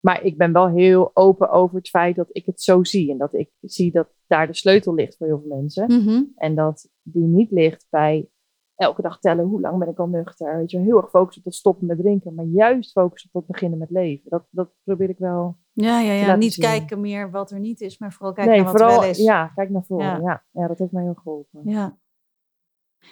maar ik ben wel heel open over het feit dat ik het zo zie. En dat ik zie dat daar de sleutel ligt voor heel veel mensen. Mhm. En dat die niet ligt bij elke dag tellen hoe lang ben ik al nuchter. Weet je, heel erg focus op dat stoppen met drinken. Maar juist focus op dat beginnen met leven. Dat, dat probeer ik wel ja, ja, ja. niet kijken meer wat er niet is, maar vooral kijken naar wat vooral, er wel is. Ja, kijk naar voren. Ja. ja. dat heeft mij heel geholpen. Ja.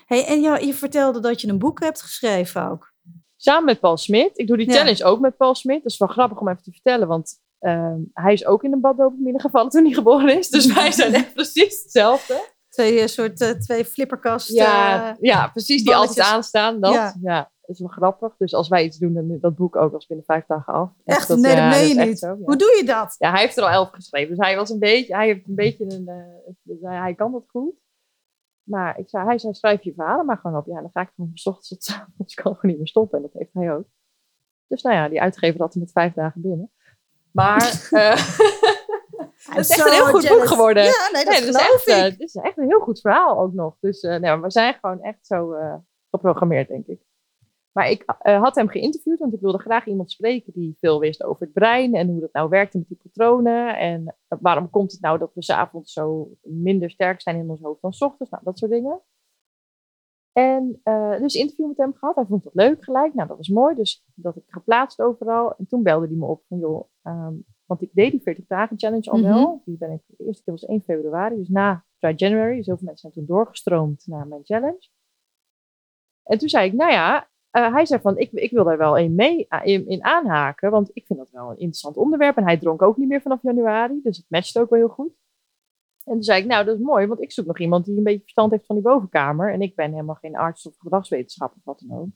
Hey, en jou, je vertelde dat je een boek hebt geschreven ook. Samen met Paul Smit. Ik doe die challenge ook met Paul Smit. Dat is wel grappig om even te vertellen, want ehm, hij is ook in een baddopamine gevallen toen hij geboren is. Dus wij zijn echt precies hetzelfde. Twee uh, soort uh, twee flipperkasten. Ja, ja, precies. Die altijd aanstaan. Dat. ja is wel grappig. Dus als wij iets doen, dan dat boek ook als binnen vijf dagen af. Echt? Dat, nee, dat meen je niet. Hoe doe je dat? Ja, hij heeft er al elf geschreven. Dus hij was een beetje, hij heeft een beetje een, uh, hij kan dat goed. Maar ik zei, hij zei, schrijf je verhalen maar gewoon op. Ja, dan ga ik van ochtends tot avonds. Ik kan gewoon niet meer stoppen. En dat heeft hij ook. Dus nou ja, die uitgever had hem met vijf dagen binnen. Maar uh, het is echt een heel goed boek geworden. Ja, nee, dat, nee, echt, uh, Het is echt een heel goed verhaal ook nog. Dus uh, nee, we zijn gewoon echt zo geprogrammeerd, denk ik. Maar ik uh, had hem geïnterviewd, want ik wilde graag iemand spreken die veel wist over het brein en hoe dat nou werkte met die patronen. En waarom komt het nou dat we s'avonds zo minder sterk zijn in ons hoofd dan s ochtends? Nou, dat soort dingen. En uh, dus interview met hem gehad. Hij vond het leuk gelijk. Nou, dat was mooi. Dus dat ik geplaatst overal. En toen belde hij me op van, joh, um, want ik deed die 40 dagen challenge al wel. Mm Die ben ik, de eerste keer was 1 februari, dus na Dry January. Dus heel veel mensen zijn toen doorgestroomd naar mijn challenge. En toen zei ik, nou ja, uh, hij zei van, ik, ik wil daar wel in, mee, eh, in, in, aanhaken, want ik vind dat wel een interessant onderwerp. En hij dronk ook niet meer vanaf januari, dus het matcht ook wel heel goed. En toen zei ik, nou, dat is mooi, want ik zoek nog iemand die een beetje verstand heeft van die bovenkamer. En ik ben helemaal geen arts of gedragswetenschapper of wat dan ook.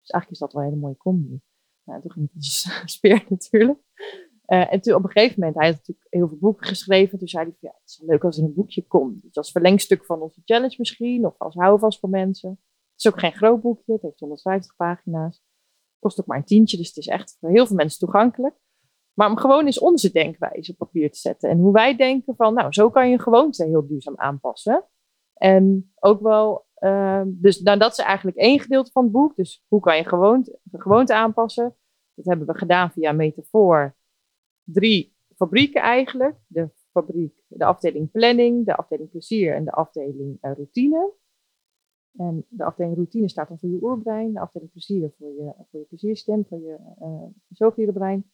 Dus eigenlijk is dat wel een hele mooie combi. Nou, toen ging het speer natuurlijk. Uh, en toen op een gegeven moment, hij had natuurlijk heel veel boeken geschreven. Toen zei hij, ja, het is leuk als er een boekje komt. Dus als verlengstuk van onze challenge misschien, of als houvast voor mensen. Het is ook geen groot boekje, het heeft 150 pagina's. Kost ook maar een tientje, dus het is echt voor heel veel mensen toegankelijk. Maar om gewoon eens onze denkwijze op papier te zetten. En hoe wij denken van, nou, zo kan je een gewoonte heel duurzaam aanpassen. En ook wel, uh, dus nou, dat is eigenlijk één gedeelte van het boek. Dus hoe kan je gewoonte, gewoonte aanpassen? Dat hebben we gedaan via metafoor. Drie fabrieken eigenlijk. De fabriek, de afdeling planning, de afdeling plezier en de afdeling uh, routine. En de afdeling routine staat dan voor je oerbrein, de afdeling plezier voor je, voor je plezierstem, voor je uh, zoogdierenbrein.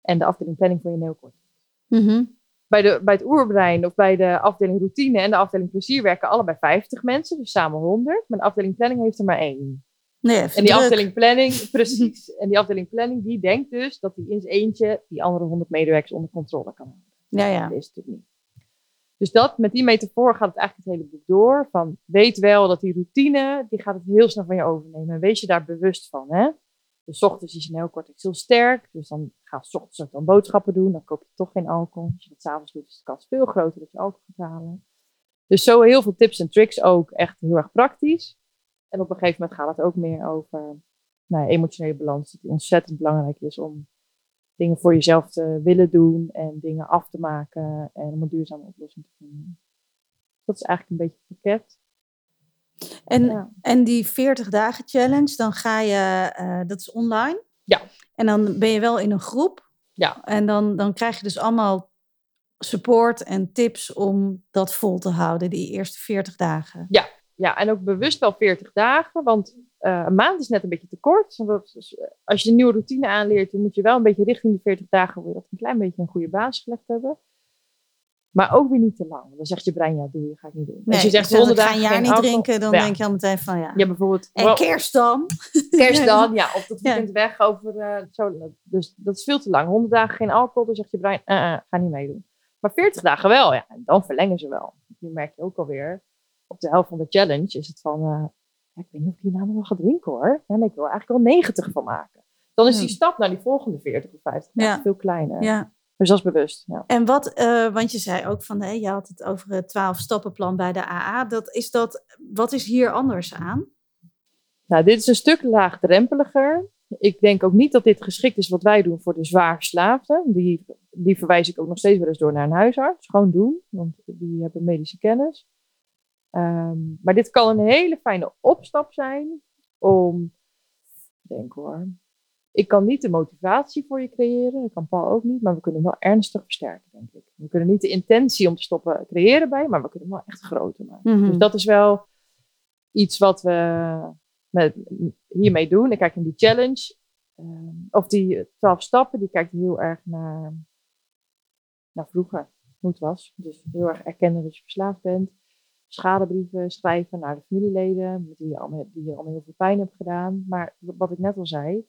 En de afdeling planning voor je neocortex. Mm bij, de, bij het oerbrein of bij de afdeling routine en de afdeling plezier werken allebei 50 mensen, dus samen 100. Maar de afdeling planning heeft er maar één. Nee, en die afdeling planning, precies. En die afdeling planning, die denkt dus dat hij in zijn eentje die andere 100 medewerkers onder controle kan houden. Ja, ja. Dat is natuurlijk niet. Dus dat, met die metafoor gaat het eigenlijk het hele boek door. Van weet wel dat die routine, die gaat het heel snel van je overnemen. En wees je daar bewust van. Hè? Dus ochtends is je neocortex heel sterk. Dus dan ga je ochtends dan boodschappen doen. Dan koop je toch geen alcohol. Als je dat s'avonds doet, is de kans veel groter dat je alcohol gaat halen. Dus zo heel veel tips en tricks ook echt heel erg praktisch. En op een gegeven moment gaat het ook meer over nou, emotionele balans. Die ontzettend belangrijk is om dingen voor jezelf te willen doen. En dingen af te maken. En om een duurzame oplossing te vinden. Dat is eigenlijk een beetje het pakket. En, en die 40 dagen challenge, dan ga je, uh, dat is online. Ja. En dan ben je wel in een groep. Ja. En dan, dan krijg je dus allemaal support en tips om dat vol te houden, die eerste 40 dagen. Ja, ja en ook bewust wel 40 dagen, want uh, een maand is net een beetje te kort. Als je een nieuwe routine aanleert, dan moet je wel een beetje richting die 40 dagen je dat een klein beetje een goede basis gelegd hebben. Maar ook weer niet te lang. Dan zegt je brein, ja, doe je, ga ik niet doen. Nee, Als je zegt, honderd dagen een jaar niet drinken, dan denk je al meteen van, ja. Ja, bijvoorbeeld. En kerst dan? Kerst dan, ja. Of dat weekend ja. weg over, uh, zo. Dus dat is veel te lang. 100 dagen geen alcohol, dan zegt je brein, uh, uh, ga niet meedoen. Maar 40 dagen wel, ja. En dan verlengen ze wel. Nu merk je ook alweer, op de helft van de challenge is het van, uh, ik weet niet of ik hier namelijk wel ga drinken hoor. En ik wil eigenlijk wel 90 van maken. Dan is die stap naar die volgende 40 of 50 dagen veel kleiner. Ja. Dus dat is bewust. Ja. En wat, uh, want je zei ook van, je had het over het 12-stappenplan bij de AA. Dat, is dat, wat is hier anders aan? Nou, dit is een stuk laagdrempeliger. Ik denk ook niet dat dit geschikt is wat wij doen voor de zwaar verslaafden. Die, die verwijs ik ook nog steeds wel eens door naar een huisarts. Gewoon doen, want die hebben medische kennis. Um, maar dit kan een hele fijne opstap zijn om, denk hoor, ik kan niet de motivatie voor je creëren, dat kan Paul ook niet, maar we kunnen wel ernstig versterken, denk ik. We kunnen niet de intentie om te stoppen creëren bij, maar we kunnen hem wel echt groter maken. Mhm. Dus dat is wel iets wat we met, hiermee doen. Ik kijk in die challenge, uh, of die twaalf stappen, die kijkt heel erg naar, naar vroeger, hoe het was. Dus heel erg erkennen dat je verslaafd bent. Schadebrieven schrijven naar de familieleden, die je allemaal, die je allemaal heel veel pijn hebt gedaan. Maar wat ik net al zei,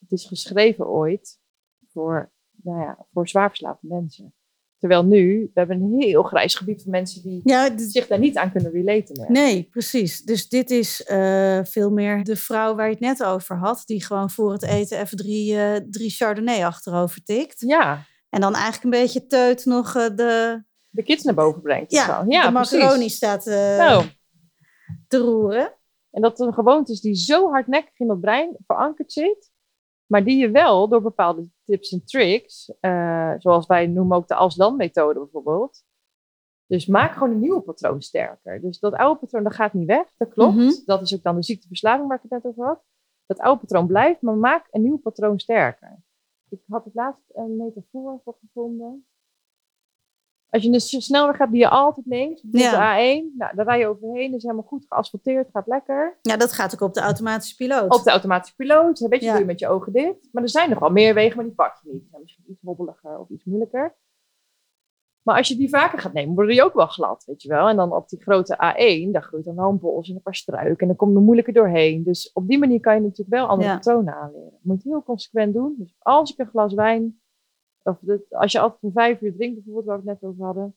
het is geschreven ooit voor, nou ja, voor zwaarverslaafde mensen. Terwijl nu, we hebben een heel grijs gebied van mensen die ja, zich daar niet aan kunnen relaten. Meer. Nee, precies. Dus dit is uh, veel meer de vrouw waar je het net over had, die gewoon voor het eten even drie, uh, drie Chardonnay achterover tikt. Ja. En dan eigenlijk een beetje teut nog uh, de... De kids naar boven brengt. Ja, ja de macaroni staat nou. te roeren. En dat een gewoonte is die zo hardnekkig in dat brein verankerd zit, maar die je wel door bepaalde tips en tricks, uh, zoals wij noemen ook de als-dan-methode bijvoorbeeld. Dus maak gewoon een nieuw patroon sterker. Dus dat oude patroon, dat gaat niet weg, dat klopt. Mhm. Dat is ook dan de ziekteverslaving waar ik het net over had. Dat oude patroon blijft, maar maak een nieuw patroon sterker. Ik had het laatst een metafoor voor gevonden. Als je een snelweg hebt die je altijd neemt, Ja. de A1, nou, daar rij je overheen, is helemaal goed geasfalteerd, gaat lekker. Ja, dat gaat ook op de automatische piloot. Op de automatische piloot, weet je, Ja. doe je met je ogen dicht. Maar er zijn nog wel meer wegen, maar die pak je niet. Die zijn misschien iets hobbeliger of iets moeilijker. Maar als je die vaker gaat nemen, worden die ook wel glad, weet je wel. En dan op die grote A1, daar groeit dan wel een bos en een paar struiken. En dan kom je er moeilijker doorheen. Dus op die manier kan je natuurlijk wel andere Ja. patronen aanleren. Je moet heel consequent doen. Dus als ik een glas wijn, of de- als je altijd om vijf uur drinkt, bijvoorbeeld, waar we het net over hadden.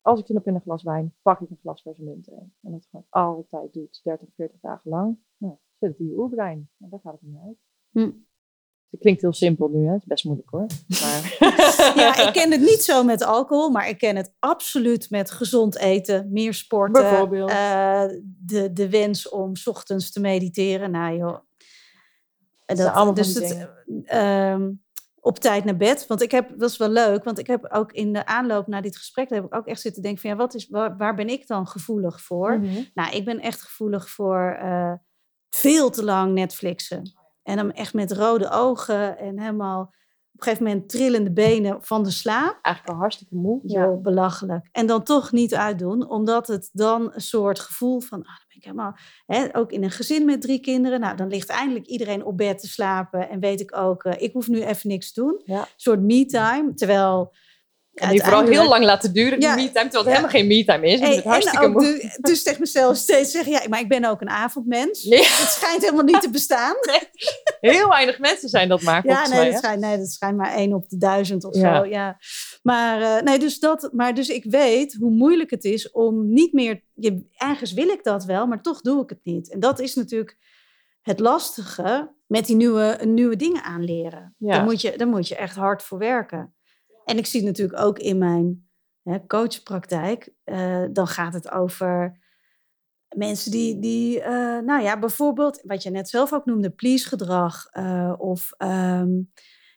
Als ik zin heb in een glas wijn, pak ik een glas verse munt in. En dat gewoon altijd doet, 30, 40 dagen lang. Nou, zet het in je oerbrein. En daar gaat het niet uit. Hm. Het klinkt heel simpel nu, hè? Het is best moeilijk hoor. Maar... ja, ik ken het niet zo met alcohol, maar ik ken het absoluut met gezond eten, meer sporten. Bijvoorbeeld. Uh, de, de wens om 's ochtends te mediteren. Nou joh. Dat, dat allemaal dus het, uh, op tijd naar bed. Want ik heb, dat is wel leuk, want ik heb ook in de aanloop naar dit gesprek, heb ik ook echt zitten denken van ja, wat is, waar, waar ben ik dan gevoelig voor? Mhm. Nou, ik ben echt gevoelig voor uh, veel te lang Netflixen. En dan echt met rode ogen en helemaal op een gegeven moment trillende benen van de slaap. Eigenlijk al hartstikke moe. Ja, belachelijk. En dan toch niet uitdoen, omdat het dan een soort gevoel van, ah, dan ben ik helemaal, hè, ook in een gezin met drie kinderen, nou, dan ligt eindelijk iedereen op bed te slapen en weet ik ook, uh, ik hoef nu even niks te doen. Ja. Een soort me-time, terwijl en die vooral heel lang laten duren, die ja, me-time, terwijl het ja. helemaal geen me-time is. Hey, het hartstikke dus tegen mezelf steeds zeggen, ja, maar ik ben ook een avondmens. Het schijnt helemaal niet te bestaan. Nee. Heel weinig mensen zijn dat maar, Ja, nee, mij, dat schijnt, nee, dat schijnt maar één op de duizend of zo. Ja. Maar, uh, nee, dus dat, maar dus ik weet hoe moeilijk het is om niet meer... Je, ergens wil ik dat wel, maar toch doe ik het niet. En dat is natuurlijk het lastige met die nieuwe, nieuwe dingen aanleren. Ja. Daar, moet je, daar moet je echt hard voor werken. En ik zie het natuurlijk ook in mijn hè, coachpraktijk. Uh, dan gaat het over mensen die, die uh, nou ja, bijvoorbeeld, wat je net zelf ook noemde, please-gedrag. Uh, of um,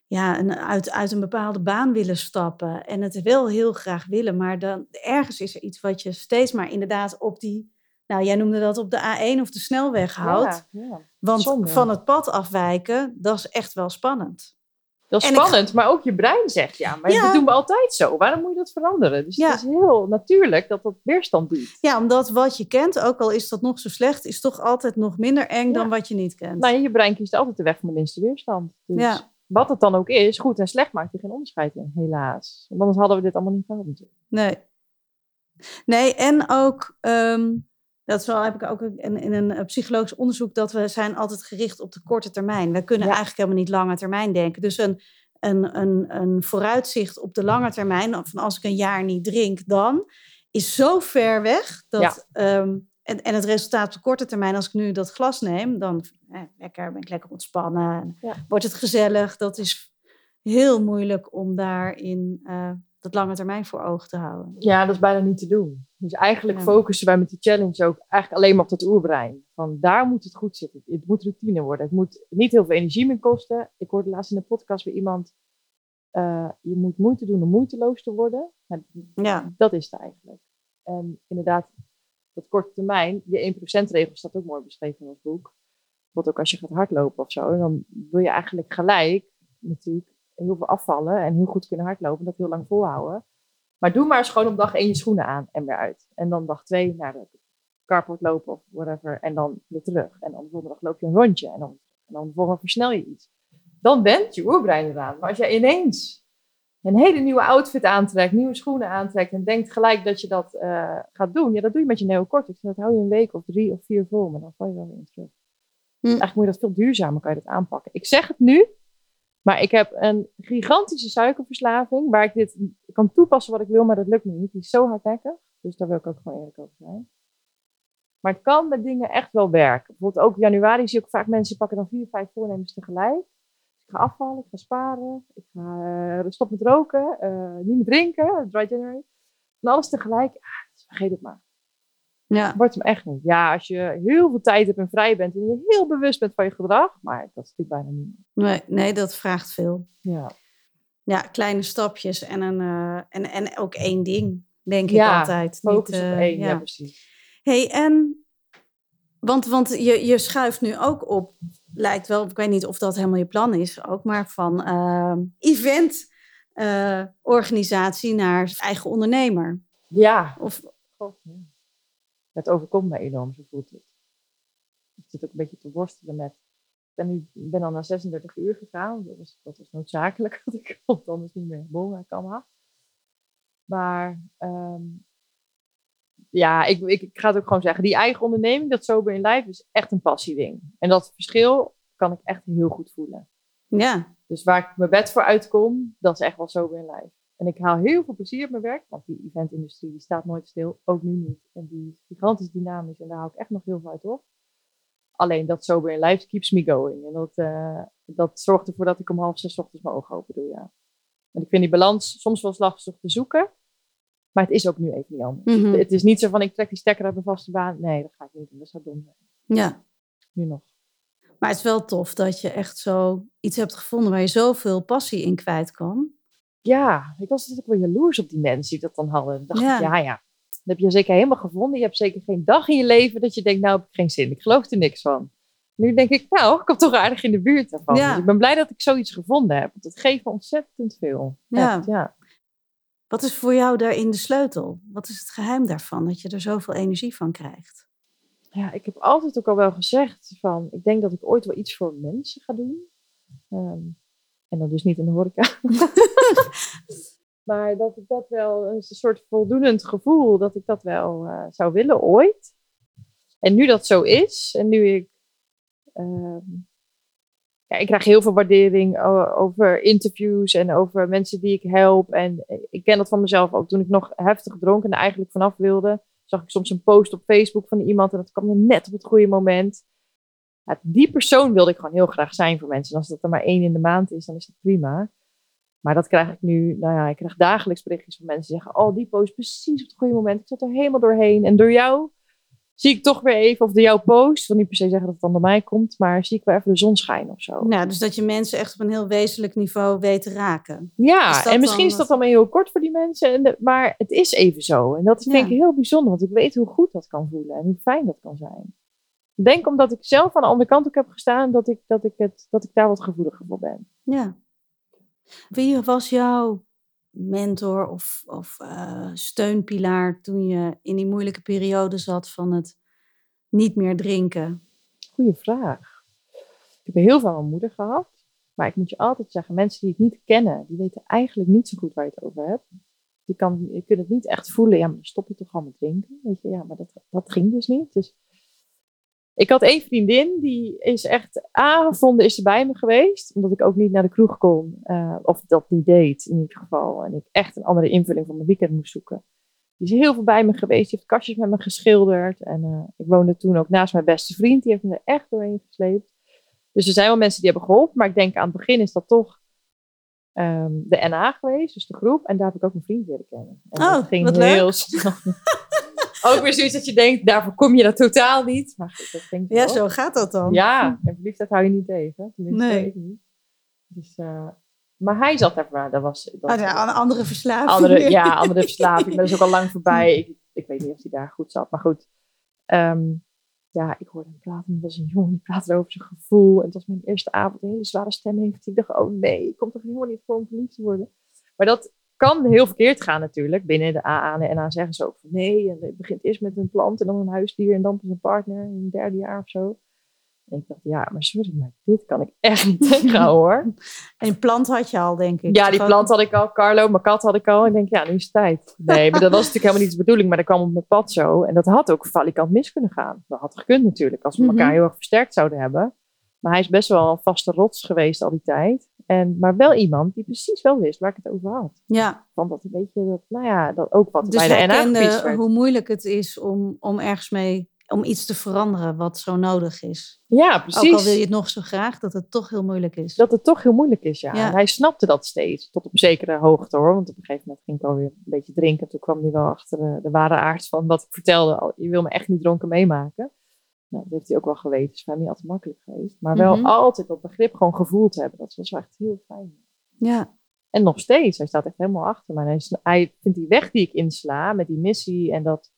ja, een, uit, uit een bepaalde baan willen stappen. En het wel heel graag willen, maar dan ergens is er iets wat je steeds maar inderdaad op die. Nou, jij noemde dat op de A1 of de snelweg houdt. Ja, ja. Want Zonde. van het pad afwijken, dat is echt wel spannend. Dat is En spannend, maar ook je brein zegt ja, maar Ja. dat doen we altijd zo. Waarom moet je dat veranderen? Dus Ja. het is heel natuurlijk dat dat weerstand biedt. Ja, omdat wat je kent, ook al is dat nog zo slecht, is toch altijd nog minder eng dan wat je niet kent. Nou, je brein kiest altijd de weg van de minste weerstand. Dus Ja. wat het dan ook is, goed en slecht maakt er geen onderscheid in, helaas. Want anders hadden we dit allemaal niet gehad natuurlijk. Nee. Nee, en ook, ehm, dat is wel, heb ik ook in, in een eh, psychologisch onderzoek, dat we zijn altijd gericht op de korte termijn. We kunnen Ja. eigenlijk helemaal niet lange termijn denken. Dus een, een, een, een vooruitzicht op de lange termijn, van als ik een jaar niet drink, dan is zo ver weg. Dat, Ja. ehm, en, en het resultaat op de korte termijn, als ik nu dat glas neem, dan eh, lekker, ben ik lekker ontspannen. En Ja. Wordt het gezellig. Dat is heel moeilijk om daarin eh, dat lange termijn voor ogen te houden. Ja, dat is bijna niet te doen. Dus eigenlijk Ja. focussen wij met die challenge ook eigenlijk alleen maar op dat oerbrein. Van daar moet het goed zitten. Het moet routine worden. Het moet niet heel veel energie meer kosten. Ik hoorde laatst in de podcast bij iemand, eh, je moet moeite doen om moeiteloos te worden. Nou, Ja, dat is het eigenlijk. En inderdaad, dat korte termijn, die 1%-regel staat ook mooi beschreven in ons boek. Bijvoorbeeld ook als je gaat hardlopen of zo, dan wil je eigenlijk gelijk natuurlijk heel veel afvallen en heel goed kunnen hardlopen en dat heel lang volhouden. Maar doe maar eens gewoon op dag één je schoenen aan en weer uit. En dan dag twee naar de carport lopen of whatever en dan weer terug. En dan de volgende dag loop je een rondje en dan, en dan de volgende versnel je iets. Dan bent je oerbrein eraan. Maar als jij ineens een hele nieuwe outfit aantrekt, nieuwe schoenen aantrekt en denkt gelijk dat je dat eh, gaat doen, ja, dat doe je met je neocortex. En dat hou je een week of drie of vier vol, maar dan val je wel weer in terug. Hm. Eigenlijk moet je dat veel duurzamer kan je dat aanpakken. Ik zeg het nu, maar ik heb een gigantische suikerverslaving waar ik dit kan toepassen wat ik wil, maar dat lukt me niet. Die is zo hardnekkig, dus daar wil ik ook gewoon eerlijk over zijn. Maar het kan met dingen echt wel werken. Bijvoorbeeld ook januari zie ik vaak mensen pakken dan vier, vijf voornemens tegelijk. Ik ga afvallen, ik ga sparen, ik ga eh, stop met roken, eh, niet meer drinken, dry January. En alles tegelijk, ah, dus vergeet het maar. Ja. Wordt hem echt niet. Ja, als je heel veel tijd hebt en vrij bent en je heel bewust bent van je gedrag, maar dat is natuurlijk bijna niet. Nee, nee, dat vraagt veel. Ja, Ja, kleine stapjes en, een, eh, en, en ook één ding, denk ik altijd. focus Niet, op eh, één, ja. ja. precies. hey, en want, want je, je schuift nu ook op, lijkt wel, ik weet niet of dat helemaal je plan is ook, maar van event eh, organisatie naar eigen ondernemer. Ja, Of, ja. Het overkomt me enorm, zo voelt het. Ik zit ook een beetje te worstelen met. Ik ben, nu, ik ben al naar 36 uur gegaan. Dat was, dat was noodzakelijk, want ik kon anders niet meer. Ik kan maar. Maar ehm, ja, ik, ik, ik ga het ook gewoon zeggen. Die eigen onderneming, dat Sober in Life, is echt een passieding. En dat verschil kan ik echt heel goed voelen. ja, Dus waar ik mijn bed voor uitkom, dat is echt wel Sober in Life. En ik haal heel veel plezier uit mijn werk, want die eventindustrie die staat nooit stil, ook nu niet. En die is gigantisch dynamisch en daar hou ik echt nog heel veel uit op. Alleen dat sober in life keeps me going. En dat, uh, dat zorgt ervoor dat ik om half zes ochtends mijn ogen open doe, ja. En ik vind die balans soms wel lastig te zoeken. Maar het is ook nu even niet anders. Mhm. Het is niet zo van ik trek die stekker uit mijn vaste baan. Nee, dat ga ik niet doen. Dat zou dom zijn. Ja. Nu nog. Maar het is wel tof dat je echt zo iets hebt gevonden waar je zoveel passie in kwijt kan. Ja, ik was natuurlijk wel jaloers op die mensen die dat dan hadden. Dan dacht Ja. ik, ja, ja. Dat heb je zeker helemaal gevonden. Je hebt zeker geen dag in je leven dat je denkt, nou heb ik geen zin. Ik geloof er niks van. Nu denk ik, nou, ik kom toch aardig in de buurt daarvan. Ja. Dus ik ben blij dat ik zoiets gevonden heb. Want het geeft me ontzettend veel. Ja. Echt, ja. Wat is voor jou daarin de sleutel? Wat is het geheim daarvan dat je er zoveel energie van krijgt? ja, ik heb altijd ook al wel gezegd van, ik denk dat ik ooit wel iets voor mensen ga doen. Ehm, en dan dus niet in de horeca. maar dat ik dat wel, een soort voldoenend gevoel, dat ik dat wel eh, zou willen ooit. En nu dat zo is, en nu ik, ehm, ja, ik krijg heel veel waardering over interviews en over mensen die ik help. En ik ken dat van mezelf ook. Toen ik nog heftig dronk en eigenlijk vanaf wilde, zag ik soms een post op Facebook van iemand en dat kwam net op het goede moment. Ja, die persoon wilde ik gewoon heel graag zijn voor mensen. En als dat er maar één in de maand is, dan is dat prima. Maar dat krijg ik nu, nou ja, ik krijg dagelijks berichtjes van mensen die zeggen, oh, die post precies op het goede moment. Ik zat er helemaal doorheen. En door jou zie ik toch weer even, of door jouw post, ik wil niet per se zeggen dat het dan door mij komt, maar zie ik wel even de zon schijnen of zo. Nou, dus dat je mensen echt op een heel wezenlijk niveau weet te raken. Ja, en misschien dan is dat allemaal heel kort voor die mensen, en de- maar het is even zo. En dat vind Ja. ik heel bijzonder, want ik weet hoe goed dat kan voelen en hoe fijn dat kan zijn. Denk omdat ik zelf aan de andere kant ook heb gestaan, dat ik, dat ik, het, dat ik daar wat gevoeliger voor ben. Ja. Wie was jouw mentor of, of eh, steunpilaar toen je in die moeilijke periode zat van het niet meer drinken? Goeie vraag. Ik heb heel veel aan mijn moeder gehad. Maar ik moet je altijd zeggen, mensen die het niet kennen, die weten eigenlijk niet zo goed waar je het over hebt. Die, kan, je kunt het niet echt voelen. Ja, maar dan stop je toch al met drinken? Weet je, ja, maar dat, dat ging dus niet. Dus ik had één vriendin, die is echt avonden is ze bij me geweest. Omdat ik ook niet naar de kroeg kon. eh, of dat niet deed, in ieder geval. En ik echt een andere invulling van mijn weekend moest zoeken. Die is heel veel bij me geweest. Die heeft kastjes met me geschilderd. En eh, ik woonde toen ook naast mijn beste vriend. Die heeft me er echt doorheen gesleept. Dus er zijn wel mensen die hebben geholpen. Maar ik denk aan het begin is dat toch ehm, de NA geweest. Dus de groep. En daar heb ik ook mijn vriend leren kennen. En Oh, dat ging wat leuk. heel snel. ook weer zoiets dat je denkt, daarvoor kom je dat totaal niet. Maar goed, dat Ja, wel. zo gaat dat dan. Ja, en verliefdheid hou je niet tegen. Nee. ik niet. Dus, eh, maar hij zat daar, dat was... Dat Ah, ja, een andere verslaving. andere, ja, andere verslaving. Maar dat is ook al lang voorbij. Ik, ik weet niet of hij daar goed zat. Maar goed. Ehm, ja, ik hoorde hem praten. Het was een jongen die praatte over zijn gevoel. En het was mijn eerste avond. Een hele zware stem heeft. Ik dacht, oh nee, ik kom toch helemaal niet voor om verliefd te worden. Maar dat kan heel verkeerd gaan natuurlijk. Binnen de AA en de NA zeggen ze ook van nee. En het begint eerst met een plant en dan een huisdier. En dan pas een partner in het derde jaar of zo. En ik dacht, ja, maar sorry, maar dit kan ik echt niet tegenhouden hoor. En een plant had je al, denk ik. Ja, die plant had ik al. Carlo, mijn kat had ik al. En ik denk, ja, nu is het tijd. Nee, maar dat was natuurlijk helemaal niet de bedoeling. Maar dat kwam op mijn pad zo. En dat had ook valikant mis kunnen gaan. Dat had gekund natuurlijk. Als we Mhm. elkaar heel erg versterkt zouden hebben. Maar hij is best wel een vaste rots geweest al die tijd. En, maar wel iemand die precies wel wist waar ik het over had. Ja, Want dat een beetje, dat, nou ja, dat ook wat dus bij de NA hoe moeilijk het is om, om ergens mee, om iets te veranderen wat zo nodig is. Ja, Ook al precies. wil je het nog zo graag, dat het toch heel moeilijk is. Dat het toch heel moeilijk is, ja. Ja. En hij snapte dat steeds, tot op zekere hoogte hoor. Want op een gegeven moment ging ik alweer een beetje drinken. Toen kwam hij wel achter de, de ware aard van wat ik vertelde. Je wil me echt niet dronken meemaken. Nou, dat heeft hij ook wel geweten. is voor hem niet altijd makkelijk geweest. Maar wel Mhm. altijd dat begrip gewoon gevoeld hebben. Dat was wel echt heel fijn. Ja, En nog steeds. Hij staat echt helemaal achter me. En hij, is- hij vindt die weg die ik insla met die missie en dat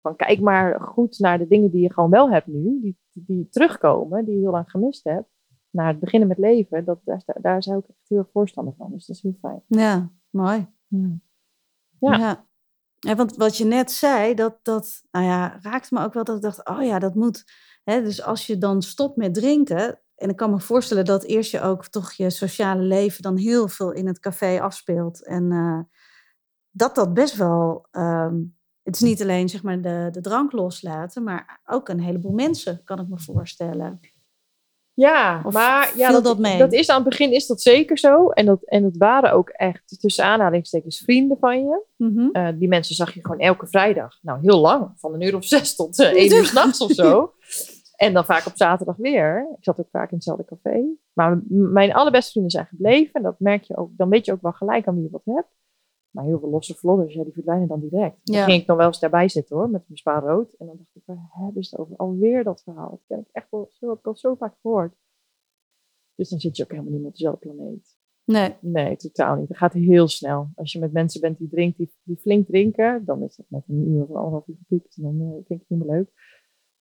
van kijk maar goed naar de dingen die je gewoon wel hebt nu. Die, die terugkomen, die je heel lang gemist hebt. Naar het beginnen met leven. Dat, daar, daar zou ik echt heel erg voorstander van. Dus dat is heel fijn. ja mooi. Ja. Ja. Ja. Ja, want wat je net zei, dat, dat nou ja, raakte me ook wel dat ik dacht, oh ja, dat moet. Hè, dus als je dan stopt met drinken, en ik kan me voorstellen dat eerst je ook toch je sociale leven dan heel veel in het café afspeelt. En eh, dat dat best wel, ehm, het is niet alleen zeg maar de, de drank loslaten, maar ook een heleboel mensen, kan ik me voorstellen. Ja, Of maar ja, dat, dat mee? dat is aan het begin is dat zeker zo. En dat, en dat waren ook echt tussen aanhalingstekens vrienden van je. Mhm. Eh, die mensen zag je gewoon elke vrijdag. Nou, heel lang. Van een uur of zes tot eh, één uur s'nachts of zo. En dan vaak op zaterdag weer. Ik zat ook vaak in hetzelfde café. Maar mijn allerbeste vrienden zijn gebleven. En dat merk je ook. Dan weet je ook wel gelijk aan wie je wat hebt. Maar heel veel losse vlodders, ja, die verdwijnen dan direct. Dan ging ik nog wel eens daarbij zitten hoor, met mijn spaar rood. En dan dacht ik, waar hebben ze het over? Alweer dat verhaal. Dat ken ik echt wel, zo heb ik al zo vaak gehoord. Dus dan zit je ook helemaal niet op dezelfde planeet. Nee. Nee, totaal niet. Het gaat heel snel. Als je met mensen bent die drinken, die, die flink drinken, dan is dat met een uur of anderhalf uur gepiept. En dan uh, vind ik het niet meer leuk.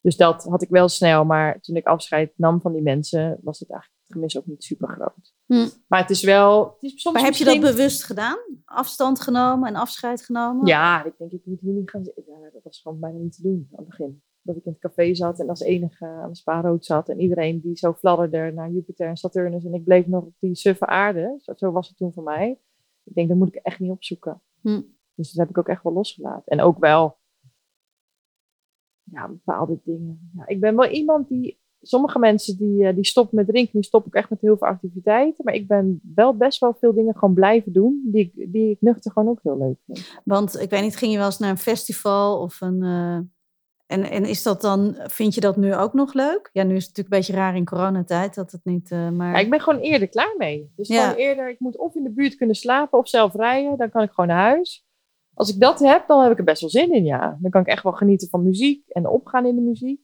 Dus dat had ik wel snel. Maar toen ik afscheid nam van die mensen, was het eigenlijk gemis ook niet super groot. Hm. Maar het is wel. Het is soms maar heb je dat bewust gedaan? Afstand genomen en afscheid genomen? Ja, ik denk, ik moet hier niet gaan zitten. Ja, dat was gewoon bijna niet te doen aan het begin. Dat ik in het café zat en als enige aan de spaarrood zat. En iedereen die zo fladderde naar Jupiter en Saturnus. En ik bleef nog op die suffe aarde. Zo, was het toen voor mij. Ik denk, dat moet ik echt niet opzoeken. Hm. Dus dat heb ik ook echt wel losgelaten. En ook wel ja, bepaalde dingen. Ja, ik ben wel iemand die. Sommige mensen die, eh, die stoppen met drinken, die stoppen ook echt met heel veel activiteiten. Maar ik ben wel best wel veel dingen gewoon blijven doen, die ik, die ik nuchter gewoon ook heel leuk vind. Want ik weet niet, ging je wel eens naar een festival of een. Uh... En, en is dat dan, vind je dat nu ook nog leuk? Ja, nu is het natuurlijk een beetje raar in coronatijd dat het niet. Uh, maar... Ja, ik ben gewoon eerder klaar mee. Dus ja. gewoon eerder, ik moet of in de buurt kunnen slapen of zelf rijden, dan kan ik gewoon naar huis. Als ik dat heb, dan heb ik er best wel zin in, ja. Dan kan ik echt wel genieten van muziek en opgaan in de muziek.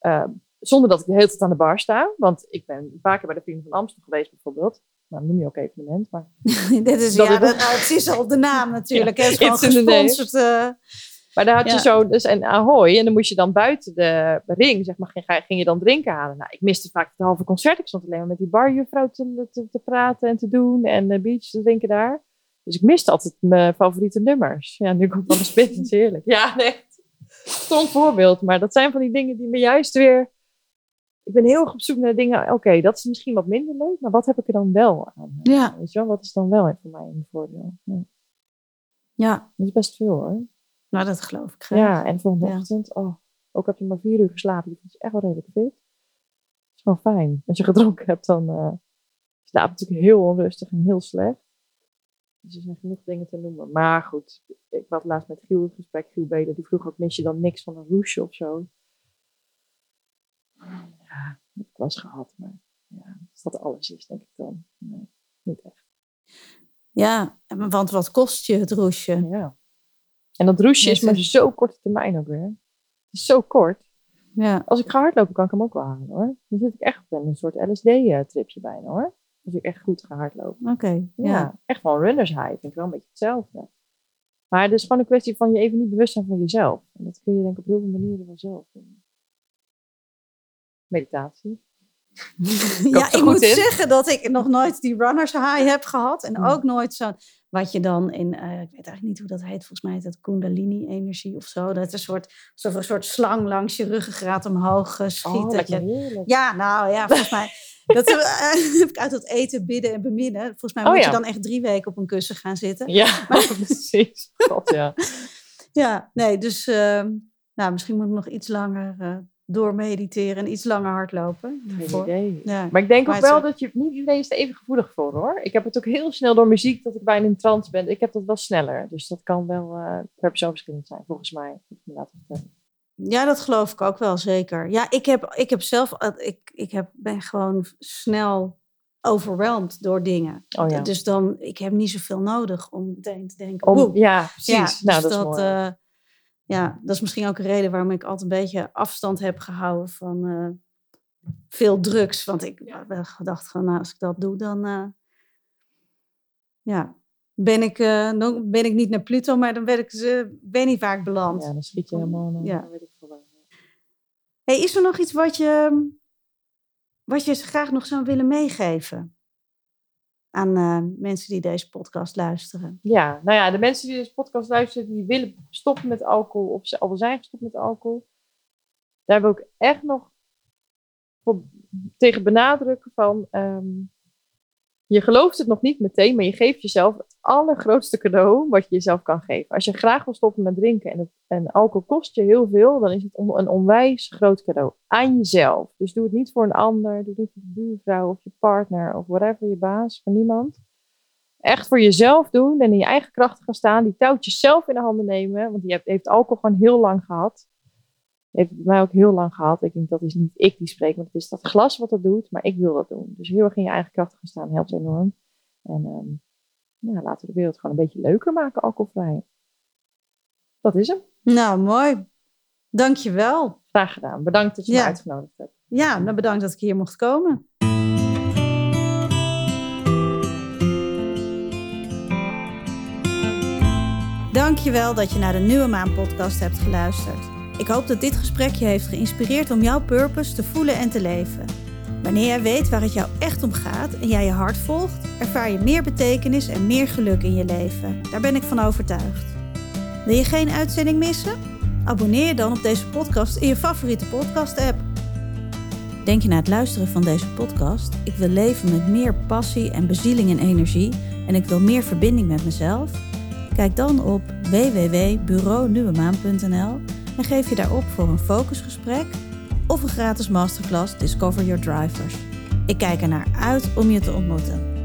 Uh, zonder dat ik de hele tijd aan de bar sta. Want ik ben een paar keer bij de Vrienden van Amsterdam geweest bijvoorbeeld. Nou, noem je ook evenement, maar... Dit is, ja, dat, het is al de naam natuurlijk. ja, het is gewoon gesponsord. Uh, maar daar had je zo dus een Ahoy. En dan moest je dan buiten de ring, zeg maar, ging, ging je dan drinken halen. Nou, ik miste vaak het halve concert. Ik stond alleen maar met die barjuffrouw te, te, te praten en te doen. En uh, beach te drinken daar. Dus ik miste altijd mijn favoriete nummers. Ja, nu komt eens binnen, is heerlijk. Ja, echt. Stom voorbeeld. Maar dat zijn van die dingen die me juist weer... Ik ben heel erg op zoek naar dingen. Oké, dat is misschien wat minder leuk. Maar wat heb ik er dan wel aan? Ja. Weet je wel, wat is dan wel voor mij een voordeel? Ja. ja. Dat is best veel hoor. Nou, dat geloof ik graag. Ja, en volgende ja. ochtend, oh, ook heb je maar vier uur geslapen, je je echt wel redelijk fit. Dat is gewoon fijn. Als je gedronken hebt, dan uh, slaap je natuurlijk heel onrustig en heel slecht. Dus er zijn genoeg dingen te noemen. Maar goed, ik had laatst met Giel gesprek, Giel Beden, die vroeg ook, mis je dan niks van een roesje of zo? Ja, ik was gehad, maar ja, als dat alles is, denk ik dan. Nee, niet echt. Ja, want wat kost je het roesje? Ja. En dat roesje is maar zo korte termijn ook weer. Het is zo kort. Ja. Als ik ga hardlopen, kan ik hem ook wel halen hoor. Dan zit ik echt op een soort LSD-tripje bijna hoor. Als ik echt goed ga hardlopen. Oké. ja. echt wel een runners high. Vind ik wel een beetje hetzelfde. Maar het is gewoon een kwestie van je even niet bewust zijn van jezelf. En dat kun je denk ik op heel veel manieren vanzelf doen. Meditatie. ja, ik moet zeggen dat ik nog nooit die runners high heb gehad. En ook nooit zo wat je dan in, uh, ik weet eigenlijk niet hoe dat heet, volgens mij heet dat Kundalini-energie of zo. Dat is een soort, een soort slang langs je ruggengraat omhoog uh, schiet. Oh, dat je, ja, nou ja, volgens mij. Dat uh, heb ik uit dat eten, bidden en beminnen. Volgens mij oh, moet je dan echt drie weken op een kussen gaan zitten. Ja, maar, precies. God, ja. ja, nee, dus ehm, nou, misschien moet ik nog iets langer door mediteren en iets langer hardlopen. Geen idee. Ja. Maar ik denk ook wel dat je niet iedereen is er even gevoelig voor hoor. Ik heb het ook heel snel door muziek dat ik bijna in trance ben. Ik heb dat wel sneller. Dus dat kan wel uh, per persoon verschillend zijn, volgens mij. Ja, dat geloof ik ook wel zeker. Ja, ik heb, ik heb zelf, ik, ik heb, ben gewoon snel overweldigd door dingen. Oh, ja. Dus dan, ik heb niet zoveel nodig om meteen te denken. Om, ja, precies. nou, dus dat, is mooi. Uh, ja, dat is misschien ook een reden waarom ik altijd een beetje afstand heb gehouden van uh, veel drugs. Want ik ja. gedacht van, nou, als ik dat doe, dan uh, ja, ben, ik, uh, dan ben ik niet naar Pluto, maar dan ben ik, ben ik vaak beland. Ja, dan schiet je helemaal naar, ja. weet ik veel Hey, is er nog iets wat je, wat je graag nog zou willen meegeven? Aan uh, mensen die deze podcast luisteren? Ja, nou ja, de mensen die deze podcast luisteren, die willen stoppen met alcohol of ze al zijn gestopt met alcohol. Daar wil ik echt nog tegen benadrukken van, um, je gelooft het nog niet meteen, maar je geeft jezelf het allergrootste cadeau wat je jezelf kan geven. Als je graag wil stoppen met drinken en, het, en alcohol kost je heel veel, dan is het een onwijs groot cadeau aan jezelf. Dus doe het niet voor een ander, doe het niet voor de buurvrouw of je partner of whatever, je baas, voor niemand. Echt voor jezelf doen en in je eigen kracht gaan staan, die touwtjes zelf in de handen nemen, want je heeft alcohol gewoon heel lang gehad. Heeft bij mij ook heel lang gehad. Ik denk dat is niet ik die spreek, maar het is dat glas wat dat doet. Maar ik wil dat doen. Dus heel erg in je eigen kracht gaan staan helpt enorm. En um, ja, laten we de wereld gewoon een beetje leuker maken, alcoholvrij. Dat is hem. Nou, mooi. Dankjewel. Graag gedaan. Bedankt dat je me uitgenodigd hebt. Ja, nou bedankt dat ik hier mocht komen. Dankjewel dat je naar de Nieuwe Maan podcast hebt geluisterd. Ik hoop dat dit gesprek je heeft geïnspireerd om jouw purpose te voelen en te leven. Wanneer jij weet waar het jou echt om gaat en jij je hart volgt, ervaar je meer betekenis en meer geluk in je leven. Daar ben ik van overtuigd. Wil je geen uitzending missen? Abonneer je dan op deze podcast in je favoriete podcast-app. Denk je na het luisteren van deze podcast: ik wil leven met meer passie en bezieling en energie en ik wil meer verbinding met mezelf? Kijk dan op www.bureaunieuwemaan.nl en geef je daarop voor een focusgesprek of een gratis masterclass Discover Your Drivers. Ik kijk er naar uit om je te ontmoeten.